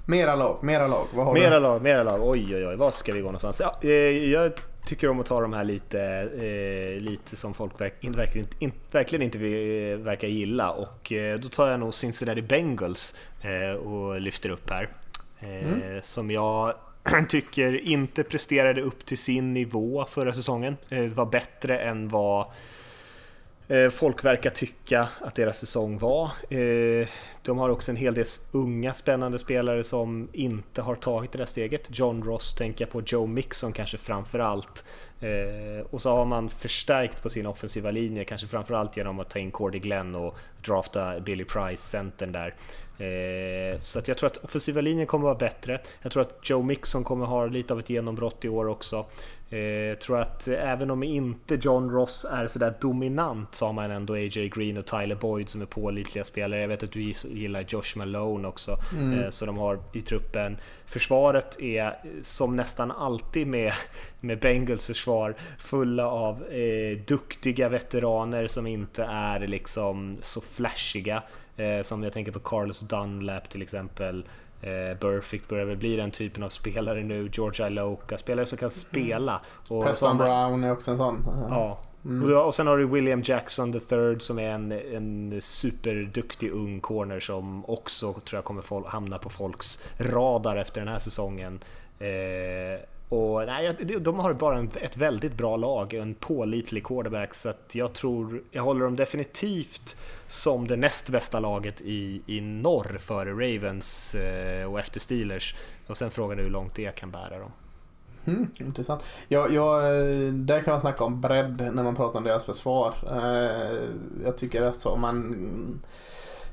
Mera lag, mera lag. Vad har mera du? lag, mera lag. Oj, oj, oj. Var ska vi gå någonstans? Ja, eh, jag tycker om att ta de här lite, eh, lite som folk verk, in, verkligen, in, verkligen inte eh, verkar gilla och eh, då tar jag nog Cincinnati Bengals eh, och lyfter upp här. Eh, mm. Som jag tycker inte presterade upp till sin nivå förra säsongen. Det var bättre än vad Eh, folk verkar tycka att deras säsong var. Eh, de har också en hel del unga spännande spelare som inte har tagit det där steget. John Ross tänker jag på, Joe Mixon kanske framför allt. Eh, och så har man förstärkt på sin offensiva linje, kanske framförallt genom att ta in Cordy Glenn och drafta Billy Price, centern där. Så att jag tror att offensiva linjen kommer att vara bättre. Jag tror att Joe Mixon kommer ha lite av ett genombrott i år också. Jag eh, tror att även om inte John Ross är sådär dominant så har man ändå AJ Green och Tyler Boyd som är pålitliga spelare. Jag vet att du gillar Josh Malone också, mm. Eh, så de har i truppen. Försvaret är som nästan alltid med, med Bengals försvar fulla av eh, duktiga veteraner som inte är liksom så flashiga. Eh, som jag tänker på Carlos Dunlap till exempel. Eh, Burfict börjar väl bli den typen av spelare nu. George Iloka, spelare som kan spela. Och Preston Brown är också en sån. Ja. Mm. Och sen har du William Jackson III som är en, en superduktig ung corner som också tror jag kommer hamna på folks radar efter den här säsongen. Eh, och nej, de har bara ett väldigt bra lag, en pålitlig quarterback, så jag tror, jag håller dem definitivt som det näst bästa laget i, i norr före Ravens eh, och efter Steelers. Och sen frågan är hur långt det kan bära dem. Mm, intressant. Ja, ja, där kan man snacka om bredd när man pratar om deras försvar. Eh, jag tycker att så man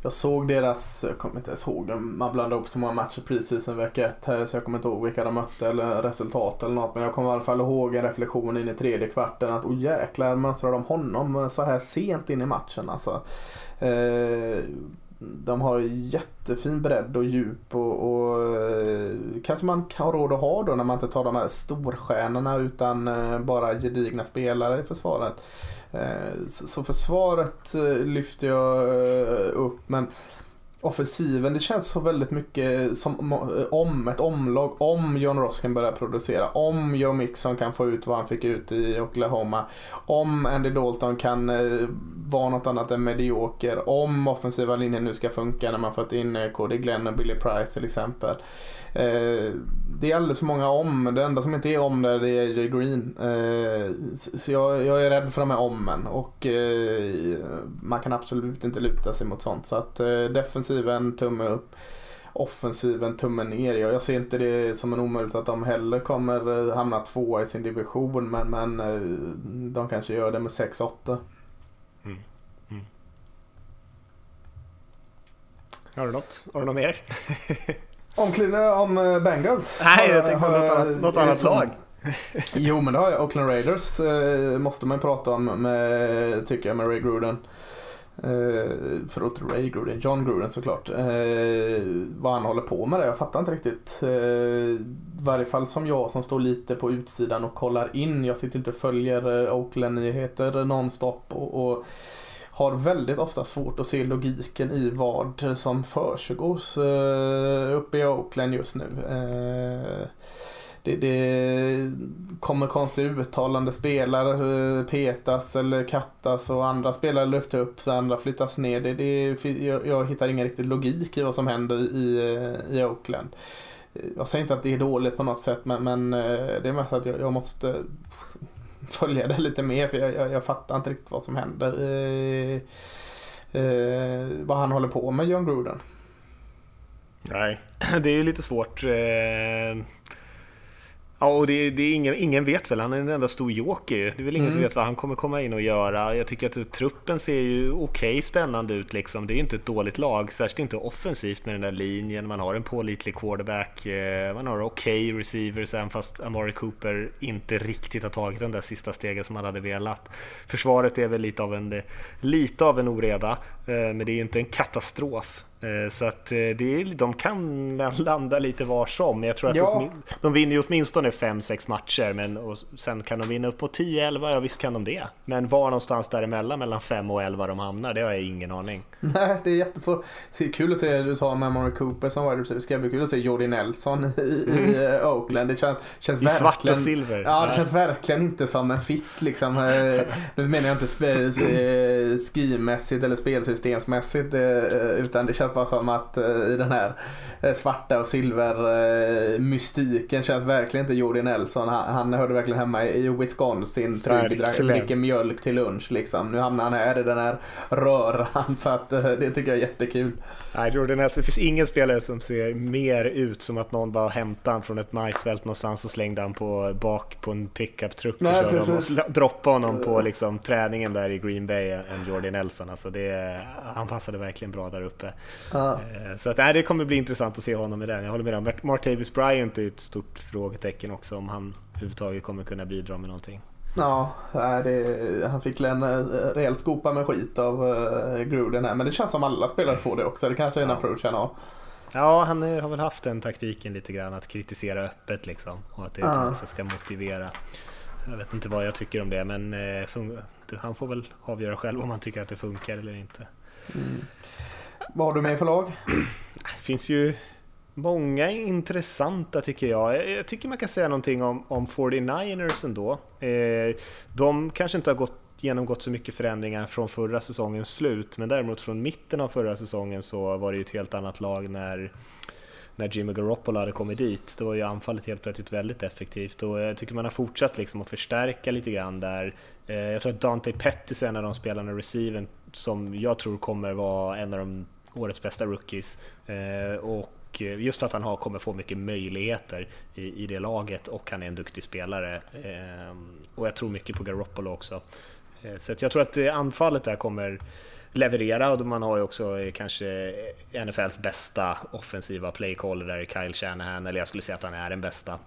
jag såg deras, jag kommer inte ens ihåg, man blandade upp så många matcher precis en vecka ett här så jag kommer inte ihåg vilka de mötte eller resultat eller något. Men jag kommer i alla fall ihåg en reflektion in i tredje kvarten att oh jäklar mönstrar de honom så här sent in i matchen alltså. Eh, de har jättefin bredd och djup och, och eh, kanske man har råd att ha då när man inte tar de här storstjärnorna utan eh, bara gedigna spelare i försvaret. Eh, så försvaret lyfter jag upp men offensiven, det känns så väldigt mycket som om eh, ett omlag, om John Ross kan börja producera, om Joe Mixon kan få ut vad han fick ut i Oklahoma, om Andy Dalton kan eh, vara något annat än medioker, om offensiva linjen nu ska funka när man fått in eh, Cody Glenn och Billy Price till exempel. Det är alldeles för många om. Det enda som inte är om där det är AJ Green. Så jag, är rädd för de här ommen och man kan absolut inte luta sig mot sånt. Så att defensiv defensiven tumme upp. Offensiven tumme ner. Jag ser inte det som en omöjlighet att de heller kommer eh, hamna tvåa i sin division men, men eh, de kanske gör det med 6-8. Mm. Mm. Har du något? Har du något mer? Omklädning om eh, Bengals? Nej, jag tänkte på något annat, något annat lag. jo, men det har jag. Oakland Raiders eh, måste man prata om, med, tycker jag, med Ray Gruden. Eh, för förlåt, Ray Gruden, John Gruden såklart. Eh, vad han håller på med det, jag fattar inte riktigt. Eh, I varje fall som jag som står lite på utsidan och kollar in. Jag sitter inte och följer eh, Oakland-nyheter nonstop och, och har väldigt ofta svårt att se logiken i vad som försiggår eh, uppe i Oakland just nu. Det, det kommer konstiga uttalande spelare eh, petas eller kattas och andra spelare lyfter upp, andra flyttas ner. Det, det, jag, jag hittar ingen riktig logik i vad som händer i, eh, i Oakland. Eh, jag säger inte att det är dåligt på något sätt men, men det är mest att jag, jag måste följa det lite mer för jag, jag, jag fattar inte riktigt vad som händer. Eh, eh, vad han håller på med, John Gruden. Nej, det är lite svårt. Eh, Ja, och det, det är ingen, ingen vet väl, han är en enda stor joker ju. Det är väl ingen mm. som vet vad han kommer komma in och göra. Jag tycker att truppen ser ju okej okay, spännande ut liksom. Det är ju inte ett dåligt lag, särskilt inte offensivt med den där linjen. Man har en pålitlig quarterback, eh, man har okej okay receivers, även fast Amari Cooper inte riktigt har tagit den där sista steget som han hade velat. Försvaret är väl lite av en, lite av en oreda, eh, men det är ju inte en katastrof. Eh, så att eh, det är, de kan landa lite var som. Jag tror att ja. de, de vinner ju åtminstone 5-6 matcher, men och sen kan de vinna upp på 10-11, ja visst kan de det. Men var någonstans däremellan, mellan 5 och 11 de hamnar, det har jag ingen aning. Nej, det är jättesvårt. Det är kul att se, du sa med Murray Cooper som var det ska bli kul att se Jordi Nelson i, mm. i eh, Oakland. Det känns, känns I svart och silver. Ja, det känns verkligen inte som en fit liksom. Nu menar jag inte skimässigt eller spelsystemsmässigt, utan det känns bara som att eh, i den här eh, svarta och silver mystiken känns verkligen inte Jordi Nelson. Han, han hörde verkligen hemma i Wisconsin, trygg, dricker mjölk till lunch liksom. Nu hamnar han här i den här röran så att eh, det tycker jag är jättekul. Nej, Jordi Nelson, det finns ingen spelare som ser mer ut som att någon bara hämtade honom från ett majsfält någonstans och slängde honom på, bak på en pickup-truck och körde honom och droppade honom på liksom, träningen där i Green Bay än Jordi Nelson. Alltså det, han passade verkligen bra där uppe. Ja. Eh, så att, nej, det kommer bli intressant att se honom i den. Jag håller med om Martavis Bryant är ett stort frågetecken också om han överhuvudtaget kommer kunna bidra med någonting. Ja, det, han fick en eh, rejäl skopa med skit av uh, Gruden här. Men det känns som alla spelare får det också. Det kanske är en ja. approach han har. Ja, han har väl haft den taktiken lite grann att kritisera öppet liksom. Och att det ja. ska motivera. Jag vet inte vad jag tycker om det, men eh, han får väl avgöra själv om han tycker att det funkar eller inte. Mm. Vad har du med för lag? Det finns ju Många intressanta tycker jag. Jag tycker man kan säga någonting om, om 49ers ändå. Eh, de kanske inte har gått, genomgått så mycket förändringar från förra säsongens slut, men däremot från mitten av förra säsongen så var det ju ett helt annat lag när, när Jimmy Garoppolo hade kommit dit. Då var ju anfallet helt plötsligt väldigt effektivt och jag tycker man har fortsatt liksom att förstärka lite grann där. Eh, jag tror att Dante Pettis är en av de spelarna i receiven som jag tror kommer vara en av de årets bästa rookies. Eh, och eh, just för att han har, kommer få mycket möjligheter i, i det laget och han är en duktig spelare. Eh, och jag tror mycket på Garoppolo också. Eh, så jag tror att eh, anfallet där kommer leverera och man har ju också eh, kanske NFLs bästa offensiva playcaller där i Kyle Shanahan, eller jag skulle säga att han är den bästa.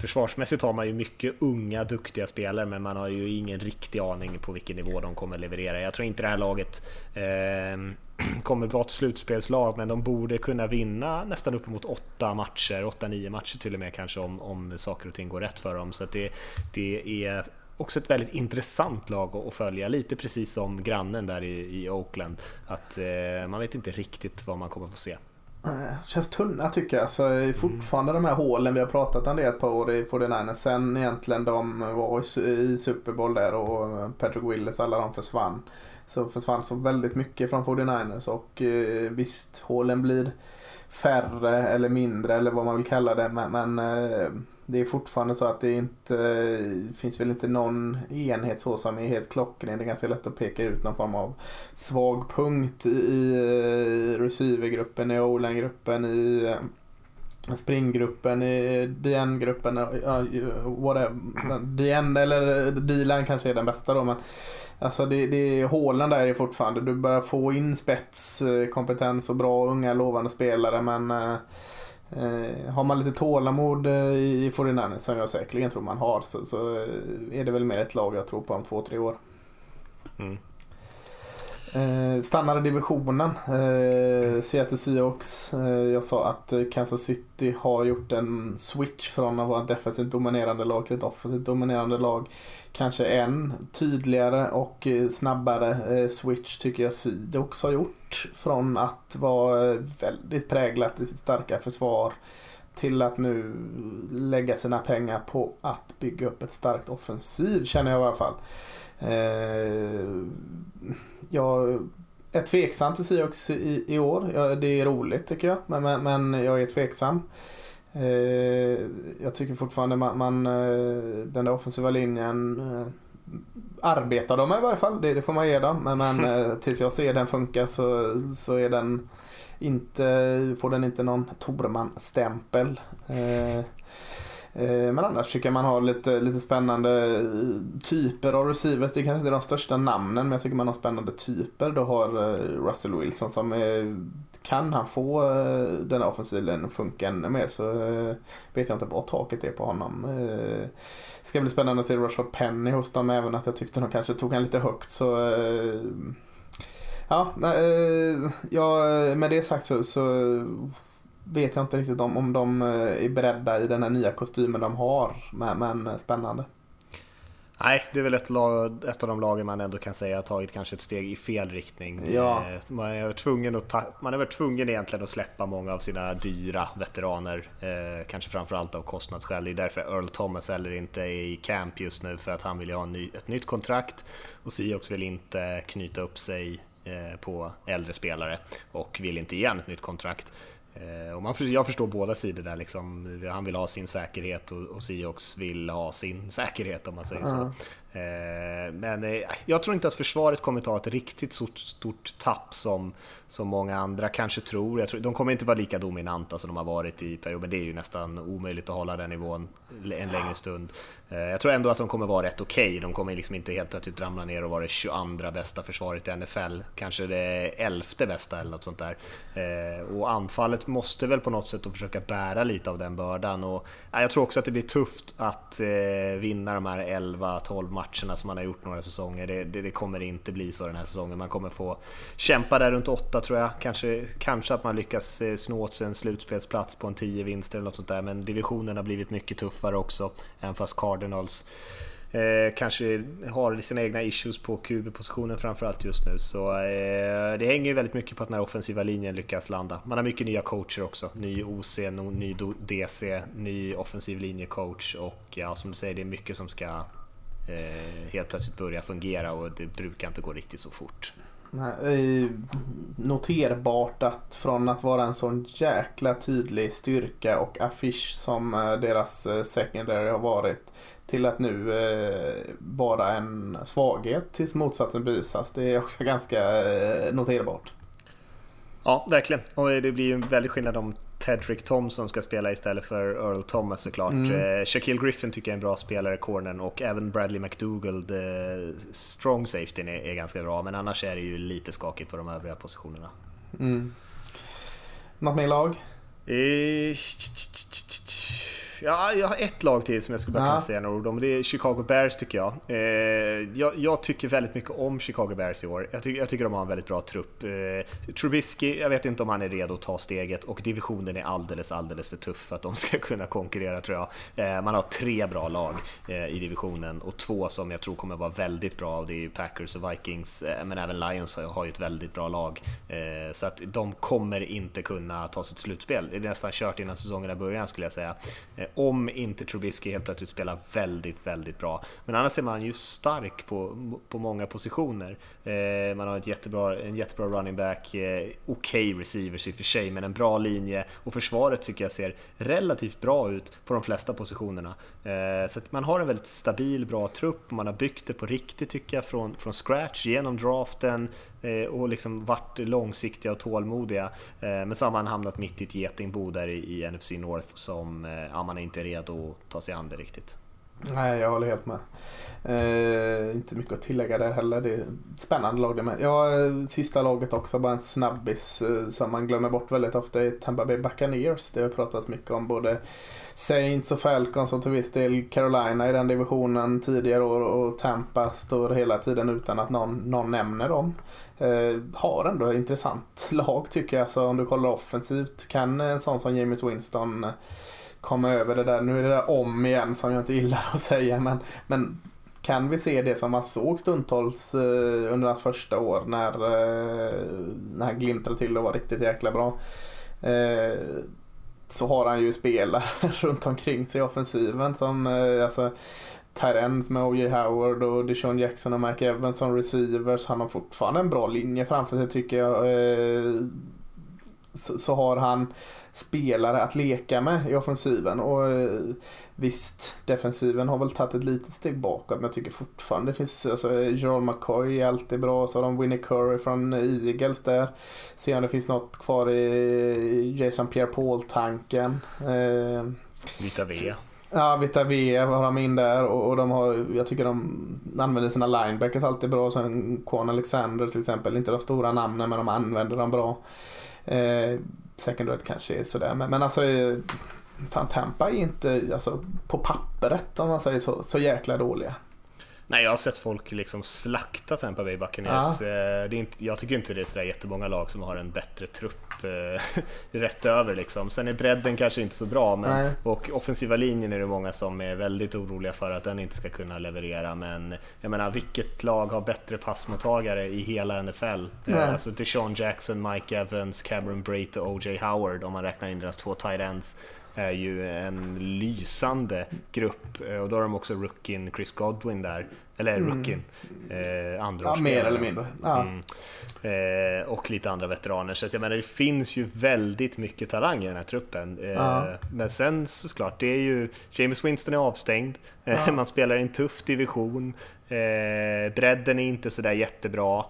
Försvarsmässigt har man ju mycket unga, duktiga spelare, men man har ju ingen riktig aning på vilken nivå de kommer leverera. Jag tror inte det här laget eh, kommer vara ett slutspelslag, men de borde kunna vinna nästan uppemot åtta matcher, åtta, nio matcher till och med kanske om, om saker och ting går rätt för dem. Så det, det är också ett väldigt intressant lag att följa, lite precis som grannen där i, i Oakland. Att eh, man vet inte riktigt vad man kommer få se. Känns tunna tycker jag. Så alltså, fortfarande mm. de här hålen vi har pratat om det ett par år i 49 Sen egentligen de var i Super Bowl där och Patrick Willis alla de försvann så försvann så väldigt mycket från 49ers och eh, visst, hålen blir färre eller mindre eller vad man vill kalla det men, men eh, det är fortfarande så att det inte det finns väl inte någon enhet så som är helt klockren. Det är ganska lätt att peka ut någon form av svag punkt i, i eh, receivergruppen, i o-line-gruppen, i eh, springgruppen, i DN-gruppen, uh, whatever. DN eller D-line kanske är den bästa då men Alltså det, det, hålen där är fortfarande, du börjar få in spetskompetens och bra unga lovande spelare men eh, har man lite tålamod eh, i 49 som jag säkerligen tror man har så, så, eh, är det väl mer ett lag jag tror på om två, tre år. Mm. Eh, stannar i divisionen. Eh, Seattle Seahawks. Eh, jag sa att eh, Kansas City har gjort en switch från att vara ett defensivt dominerande lag till ett offensivt dominerande lag. Kanske en tydligare och eh, snabbare eh, switch tycker jag Seahawks har gjort. Från att vara eh, väldigt präglat i sitt starka försvar till att nu lägga sina pengar på att bygga upp ett starkt offensiv känner jag i alla fall. Eh, jag är tveksam till Seahawks i, i år. Ja, det är roligt tycker jag, men, men, men jag är tveksam. Eh, jag tycker fortfarande man, man eh, den där offensiva linjen eh, arbetar de med i varje fall. Det, det får man ge dem. Men, men eh, tills jag ser den funka så, så är den inte, får den inte någon Torman-stämpel. Eh, men annars tycker jag man har lite, lite spännande eh, typer av receivers. Det är kanske inte är de största namnen men jag tycker man har spännande typer. Du har eh, Russell Wilson som är, kan han få den offensiven funka ännu mer så vet jag inte vad taket är på honom. Det ska bli spännande att se Rashard Penny hos dem även att jag tyckte de kanske tog han lite högt så Ja, ja, med det sagt så, så vet jag inte riktigt om, om de eh, är beredda i den här nya kostymen de har. Men, men spännande. Nej, det är väl ett, lag, ett av de lagen man ändå kan säga har tagit kanske ett steg i fel riktning. Ja. Eh, man är tvungen att ta, man är väl tvungen egentligen att släppa många av sina dyra veteraner. Eh, kanske framförallt av kostnadsskäl. Det är därför Earl Thomas heller inte är i camp just nu för att han vill ha ny, ett nytt kontrakt och Siox vill inte knyta upp sig Eh, på äldre spelare och vill inte ge ett nytt kontrakt. Eh, och man, jag förstår båda sidor där. Liksom. Han vill ha sin säkerhet och, och Siox vill ha sin säkerhet om man säger så. Eh, men eh, jag tror inte att försvaret kommer ta ett riktigt stort, stort tapp som, som många andra kanske tror. Jag tror. De kommer inte vara lika dominanta som de har varit i perioden, men det är ju nästan omöjligt att hålla den nivån en längre stund. Eh, jag tror ändå att de kommer vara rätt okej. Okay. De kommer liksom inte helt plötsligt ramla ner och vara det 22 bästa försvaret i NFL. Kanske det 11 bästa eller något sånt där. Och anfallet måste väl på något sätt att försöka bära lite av den bördan. Och jag tror också att det blir tufft att vinna de här 11-12 matcherna som man har gjort några säsonger. Det, det, det, kommer inte bli så den här säsongen. Man kommer få kämpa där runt 8 tror jag. Kanske, kanske att man lyckas eh, snå åt sig en slutspelsplats på en 10 vinster eller något sånt där. Men divisionen har blivit mycket tuffare också. Även fast Cardinals eh, kanske har sina egna issues på QB-positionen framförallt just nu. Så eh, det hänger ju väldigt mycket på att den här offensiva linjen lyckas landa. Man har mycket nya coacher också. Ny OC, ny DC, ny offensiv linjecoach och ja, som du säger, det är mycket som ska helt plötsligt börja fungera och det brukar inte gå riktigt så fort. Nej, noterbart att från att vara en sån jäkla tydlig styrka och affisch som eh, deras eh, secondary har varit till att nu eh, vara en svaghet tills motsatsen bevisas. Det är också ganska noterbart. Ja, verkligen. Och det blir ju en väldig skillnad om Tedrick Thompson ska spela istället för Earl Thomas såklart. Mm. Eh, Shaquille Griffin tycker jag är en bra spelare, cornern, och även Bradley McDougald, eh, strong safety är, är, ganska bra, men annars är det ju lite skakigt på de övriga positionerna. Mm. Något mer lag? Eh, Ja, jag har ett lag till som jag skulle bara kunna säga några ord om. Det är Chicago Bears tycker jag. Eh, jag. jag. tycker väldigt mycket om Chicago Bears i år. Jag, ty jag tycker de har en väldigt bra trupp. Eh, Trubisky, jag vet inte om han är redo att ta steget och divisionen är alldeles, alldeles för tuff för att de ska kunna konkurrera tror jag. Eh, man har tre bra lag eh, i divisionen och två som jag tror kommer vara väldigt bra och det är Packers och Vikings, eh, men även Lions har ju ett väldigt bra lag. Eh, så att de kommer inte kunna ta sitt slutspel. Det är nästan kört innan säsongen är början skulle jag säga om inte Trubisky helt plötsligt spelar väldigt, väldigt bra. Men annars är man ju stark på, på många positioner. Eh, man har ett jättebra, en jättebra running back, eh, okej okay receivers i och för sig, men en bra linje och försvaret tycker jag ser relativt bra ut på de flesta positionerna. Eh, så man har en väldigt stabil, bra trupp, och man har byggt det på riktigt tycker jag från, från scratch genom draften, eh, och liksom varit långsiktiga och tålmodiga. Eh, men så har man hamnat mitt i ett getingbo där i NFC North som ja, man är inte är redo att ta sig an det riktigt. Nej, jag håller helt med. Eh, inte mycket att tillägga där heller. Det är ett spännande lag det med. Ja, sista laget också, bara en snabbis eh, som man glömmer bort väldigt ofta är Tampa Bay Buccaneers. Det har pratats mycket om både Saints och Falcons och till viss del Carolina i den divisionen tidigare år och Tampa står hela tiden utan att någon, någon nämner dem. Eh, har ändå ett intressant lag tycker jag. Så om du kollar offensivt kan en sån som James Winston komma över det där. Nu är det där om igen som jag inte gillar att säga men, men kan vi se det som man såg stundtals eh, under hans första år när, eh, när han glimtade till och var riktigt jäkla bra. Eh, så har han ju spelare runt omkring sig i offensiven som eh, alltså, Tyrens med O.J. Howard och Deshaun Jackson och Mike Evans som receivers. Han har fortfarande en bra linje framför sig tycker jag. Eh, så, så, har han spelare att leka med i offensiven. Och eh, visst, defensiven har väl tagit ett litet steg bakåt men jag tycker fortfarande det finns, alltså Joel McCoy är alltid bra, så har de Winnie Curry från Eagles där. Se om det finns något kvar i Jason Pierre-Paul-tanken. Eh, Vita V. Ja, Vita V har de in där och, och, de har, jag tycker de använder sina linebackers alltid bra. Sen Quan Alexander till exempel, inte de stora namnen men de använder dem bra. Eh, Second kanske är sådär. Men, men alltså, eh, fan Tampa är inte alltså, på pappret om man säger så, så jäkla dåliga. Nej, jag har sett folk liksom slakta Tampa Bay Buccaneers. Ja. Eh, det är inte, jag tycker inte det är sådär jättemånga lag som har en bättre trupp eh, rätt över. Liksom. Sen är bredden kanske inte så bra men, och offensiva linjen är det många som är väldigt oroliga för att den inte ska kunna leverera. Men jag menar, vilket lag har bättre passmottagare i hela NFL? Eh, alltså Deshaun Jackson, Mike Evans, Cameron Brate och O.J. Howard om man räknar in deras två tight ends är ju en lysande grupp eh, och då har de också rookien Chris Godwin där, eller mm. rookien, eh, andra Ja, mer eller mindre. Ja. Mm. Eh, och lite andra veteraner. Så att jag menar, det finns ju väldigt mycket talang i den här truppen. Eh, ja. Men sen såklart, det är ju, James Winston är avstängd, eh, ja. man spelar i en tuff division, eh, bredden är inte sådär jättebra,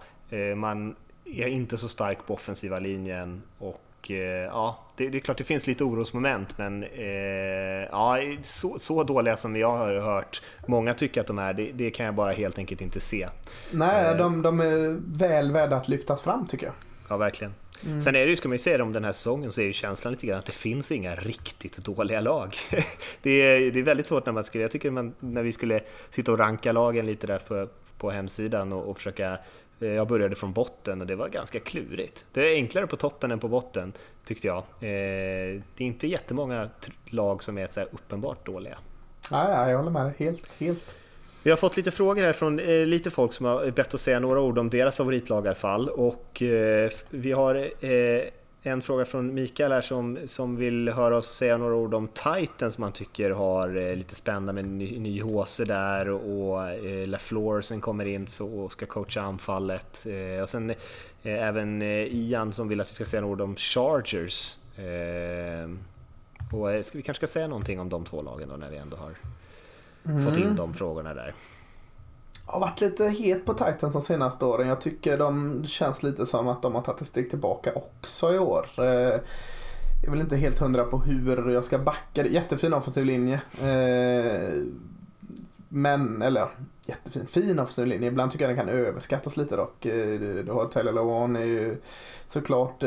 man är inte så stark på offensiva linjen och Eh, ja, det, det, är klart det finns lite orosmoment, men eh, ja, så, så, dåliga som jag har hört många tycker att de är, det, det kan jag bara helt enkelt inte se. Nej, eh, de, de, är väl värda att lyftas fram tycker jag. Ja, verkligen. Mm. Sen är det ju, ska man ju säga det om den här säsongen, så är ju känslan lite grann att det finns inga riktigt dåliga lag. det, är, det är väldigt svårt när man skulle, jag tycker man, när vi skulle sitta och ranka lagen lite där på, på hemsidan och, och försöka jag började från botten och det var ganska klurigt. Det är enklare på toppen än på botten, tyckte jag. Eh, det är inte jättemånga lag som är så uppenbart dåliga. Nej, jag håller med helt, helt. Vi har fått lite frågor här från eh, lite folk som har bett att säga några ord om deras favoritlag i alla fall. Och vi har en fråga från Mikael här som, som vill höra oss säga några ord om Titan som han tycker har eh, lite spännande med ny, ny HC där och eh, LaFleur som kommer in för att ska coacha anfallet. Eh, och sen eh, även eh, Ian som vill att vi ska säga några ord om Chargers. Eh, och ska vi kanske ska säga någonting om de två lagen då när vi ändå har mm. fått in de frågorna där har varit lite het på Titans de senaste åren. Jag tycker de känns lite som att de har tagit ett steg tillbaka också i år. Eh, jag är väl inte helt hundra på hur jag ska backa. Jättefin offensiv linje. Eh, men, eller jättefin, fin offensiv linje. Ibland tycker jag den kan överskattas lite dock. Eh, du har Taylor Lewan är ju såklart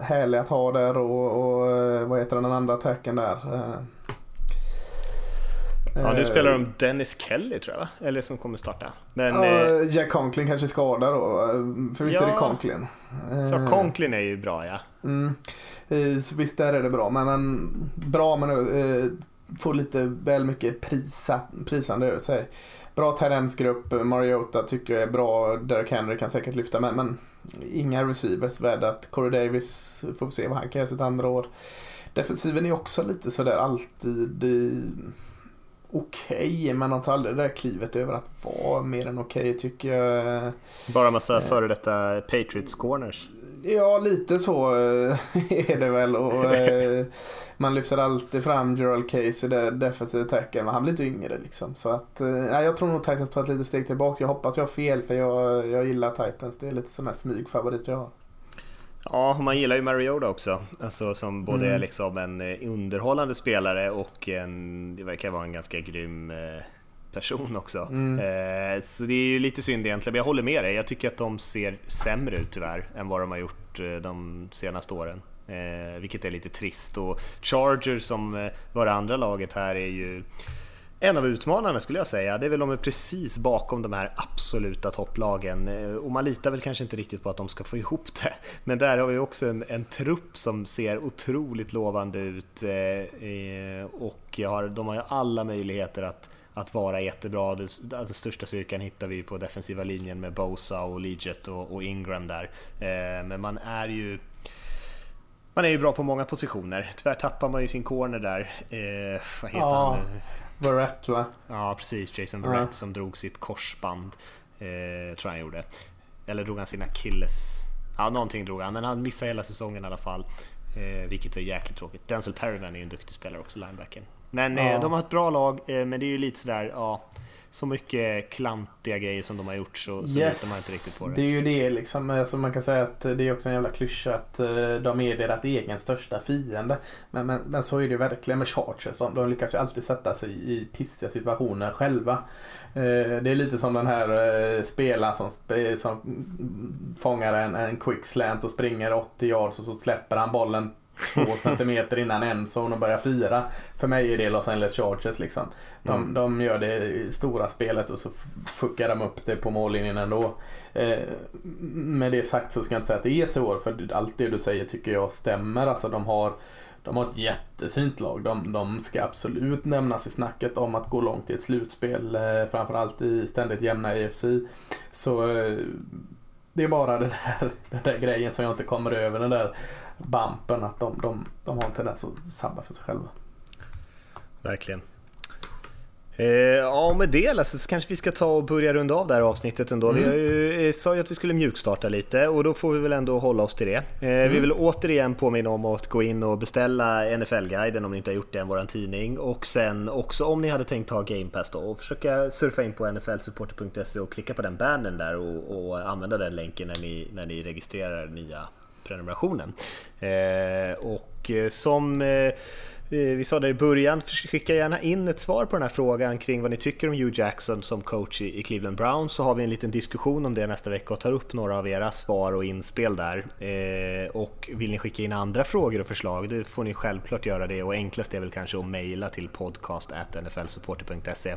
härlig att ha där och, och vad heter den andra attacken där? Ja, nu spelar de Dennis Kelly tror jag, eller som kommer starta. Men, ja, eh, Jack Conklin kanske skadar då, för visst ja, är det Conklin? Så eh, Conklin är ju bra ja. Mm. Eh, så visst där är det bra, men, men bra men eh, får lite väl mycket prisa, prisande över sig. Bra talentsgrupp, Mariota tycker jag är bra, Derek Henry kan säkert lyfta med, men inga receivers värda att Corey Davis får vi se vad han kan göra sitt andra år. Defensiven är också lite sådär alltid okej, okay, men han tar aldrig det där klivet över att vara mer än okej okay, tycker jag. Bara massa eh, före detta Patriots corners. Ja, lite så eh, är det väl. Och, eh, man lyfter alltid fram Gerald Case i det defensiva attacken, men han blir inte yngre liksom. Så att, eh, jag tror nog Titans tar ett litet steg tillbaka. Jag hoppas jag har fel, för jag, jag gillar Titans. Det är lite sån här smygfavorit jag har. Ja, man gillar ju Mariota också, alltså, som både mm. är liksom en eh, underhållande spelare och en, det verkar vara en ganska grym eh, person också. Eh, så det är ju lite synd egentligen, men jag håller med dig. Jag tycker att de ser sämre ut tyvärr än vad de har gjort de senaste åren. Vilket är lite trist. Och Chargers som var det andra laget här är ju en av utmanarna skulle jag säga. Det är väl de är precis bakom de här absoluta topplagen Eh, och man litar väl kanske inte riktigt på att de ska få ihop det. Men där har vi också en, en trupp som ser otroligt lovande ut eh, eh, och har, de har ju alla möjligheter att att vara jättebra. Den största styrkan hittar vi på defensiva linjen med Bosa och Leggett och, och Ingram där. Men man är ju man är ju bra på många positioner. Tyvärr tappar man ju sin corner där. Eh, vad heter Ja. han nu? Verrett va? Ja, precis. Jason Ja. Verrett som drog sitt korsband. Eh, tror jag han gjorde. Eller drog han sin akilles? Ja, någonting drog han. Men han missade hela säsongen i alla fall. Eh, vilket är jäkligt tråkigt. Denzel Perryman är ju en duktig spelare också, linebacken. Men eh, Ja. de har ett bra lag, eh, men det är ju lite sådär, ja. Så mycket klantiga grejer som de har gjort så, så litar man inte riktigt på det. det är ju det liksom. Alltså man kan säga att det är också en jävla klyscha att eh, de är deras egen största fiende. Men, men, men så är det ju verkligen med Chargers. De, de lyckas ju alltid sätta sig i pissiga situationer själva. Eh, det är lite som den här eh, spelaren som, som fångar en, en quick slant och springer 80 yards och så släpper han bollen två centimeter innan en zone och börjar fira. För mig är det Los Angeles Chargers liksom. De, Mm. de gör det i stora spelet och så fuckar de upp det på mållinjen ändå. Eh, med det sagt så ska jag inte säga att det är så år, för allt det du säger tycker jag stämmer. Alltså de har de har ett jättefint lag. De, de ska absolut nämnas i snacket om att gå långt i ett slutspel. Eh, framförallt i ständigt jämna EFC. Så eh, det är bara den där, den där grejen som jag inte kommer över. Den där bumpen att de, de, de har en tendens att sabba för sig själva. Verkligen. Eh, ja, med det Lasse, så kanske vi ska ta och börja runda av det här avsnittet ändå. Vi har ju, eh, sa ju att vi skulle mjukstarta lite och då får vi väl ändå hålla oss till det. Eh, Vi vill återigen påminna om att gå in och beställa NFL-guiden om ni inte har gjort det än, våran tidning. Och sen också om ni hade tänkt ha Game Pass då och försöka surfa in på nflsupporter.se och klicka på den bannern där och, och använda den länken när ni, när ni registrerar nya prenumerationen. Eh, och eh, som eh, vi sa där i början, skicka gärna in ett svar på den här frågan kring vad ni tycker om Hugh Jackson som coach i Cleveland Browns så har vi en liten diskussion om det nästa vecka och tar upp några av era svar och inspel där. Eh, och vill ni skicka in andra frågor och förslag, då får ni självklart göra det och enklast är väl kanske att mejla till podcast.nflsupporter.se.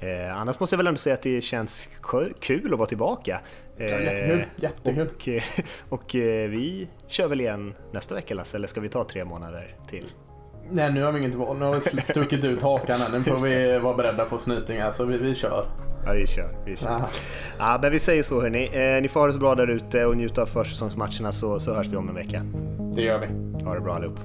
Eh, annars måste jag väl ändå säga att det känns kul att vara tillbaka. Ja, jättekul, Eh, jättekul. Och, eh, och eh, vi kör väl igen nästa vecka Lasse, eller ska vi ta tre månader till? Nej, nu har vi inget val. Nu har vi stuckit ut hakan. Nu får vi vara beredda på snytingar. Så vi, vi kör. Ja, vi kör. Vi kör. Ja. Ja, men vi säger så hörni. Eh, ni får ha det så bra där ute och njuta av försäsongsmatcherna så, så hörs vi om en vecka. Det gör vi. Ha det bra allihop.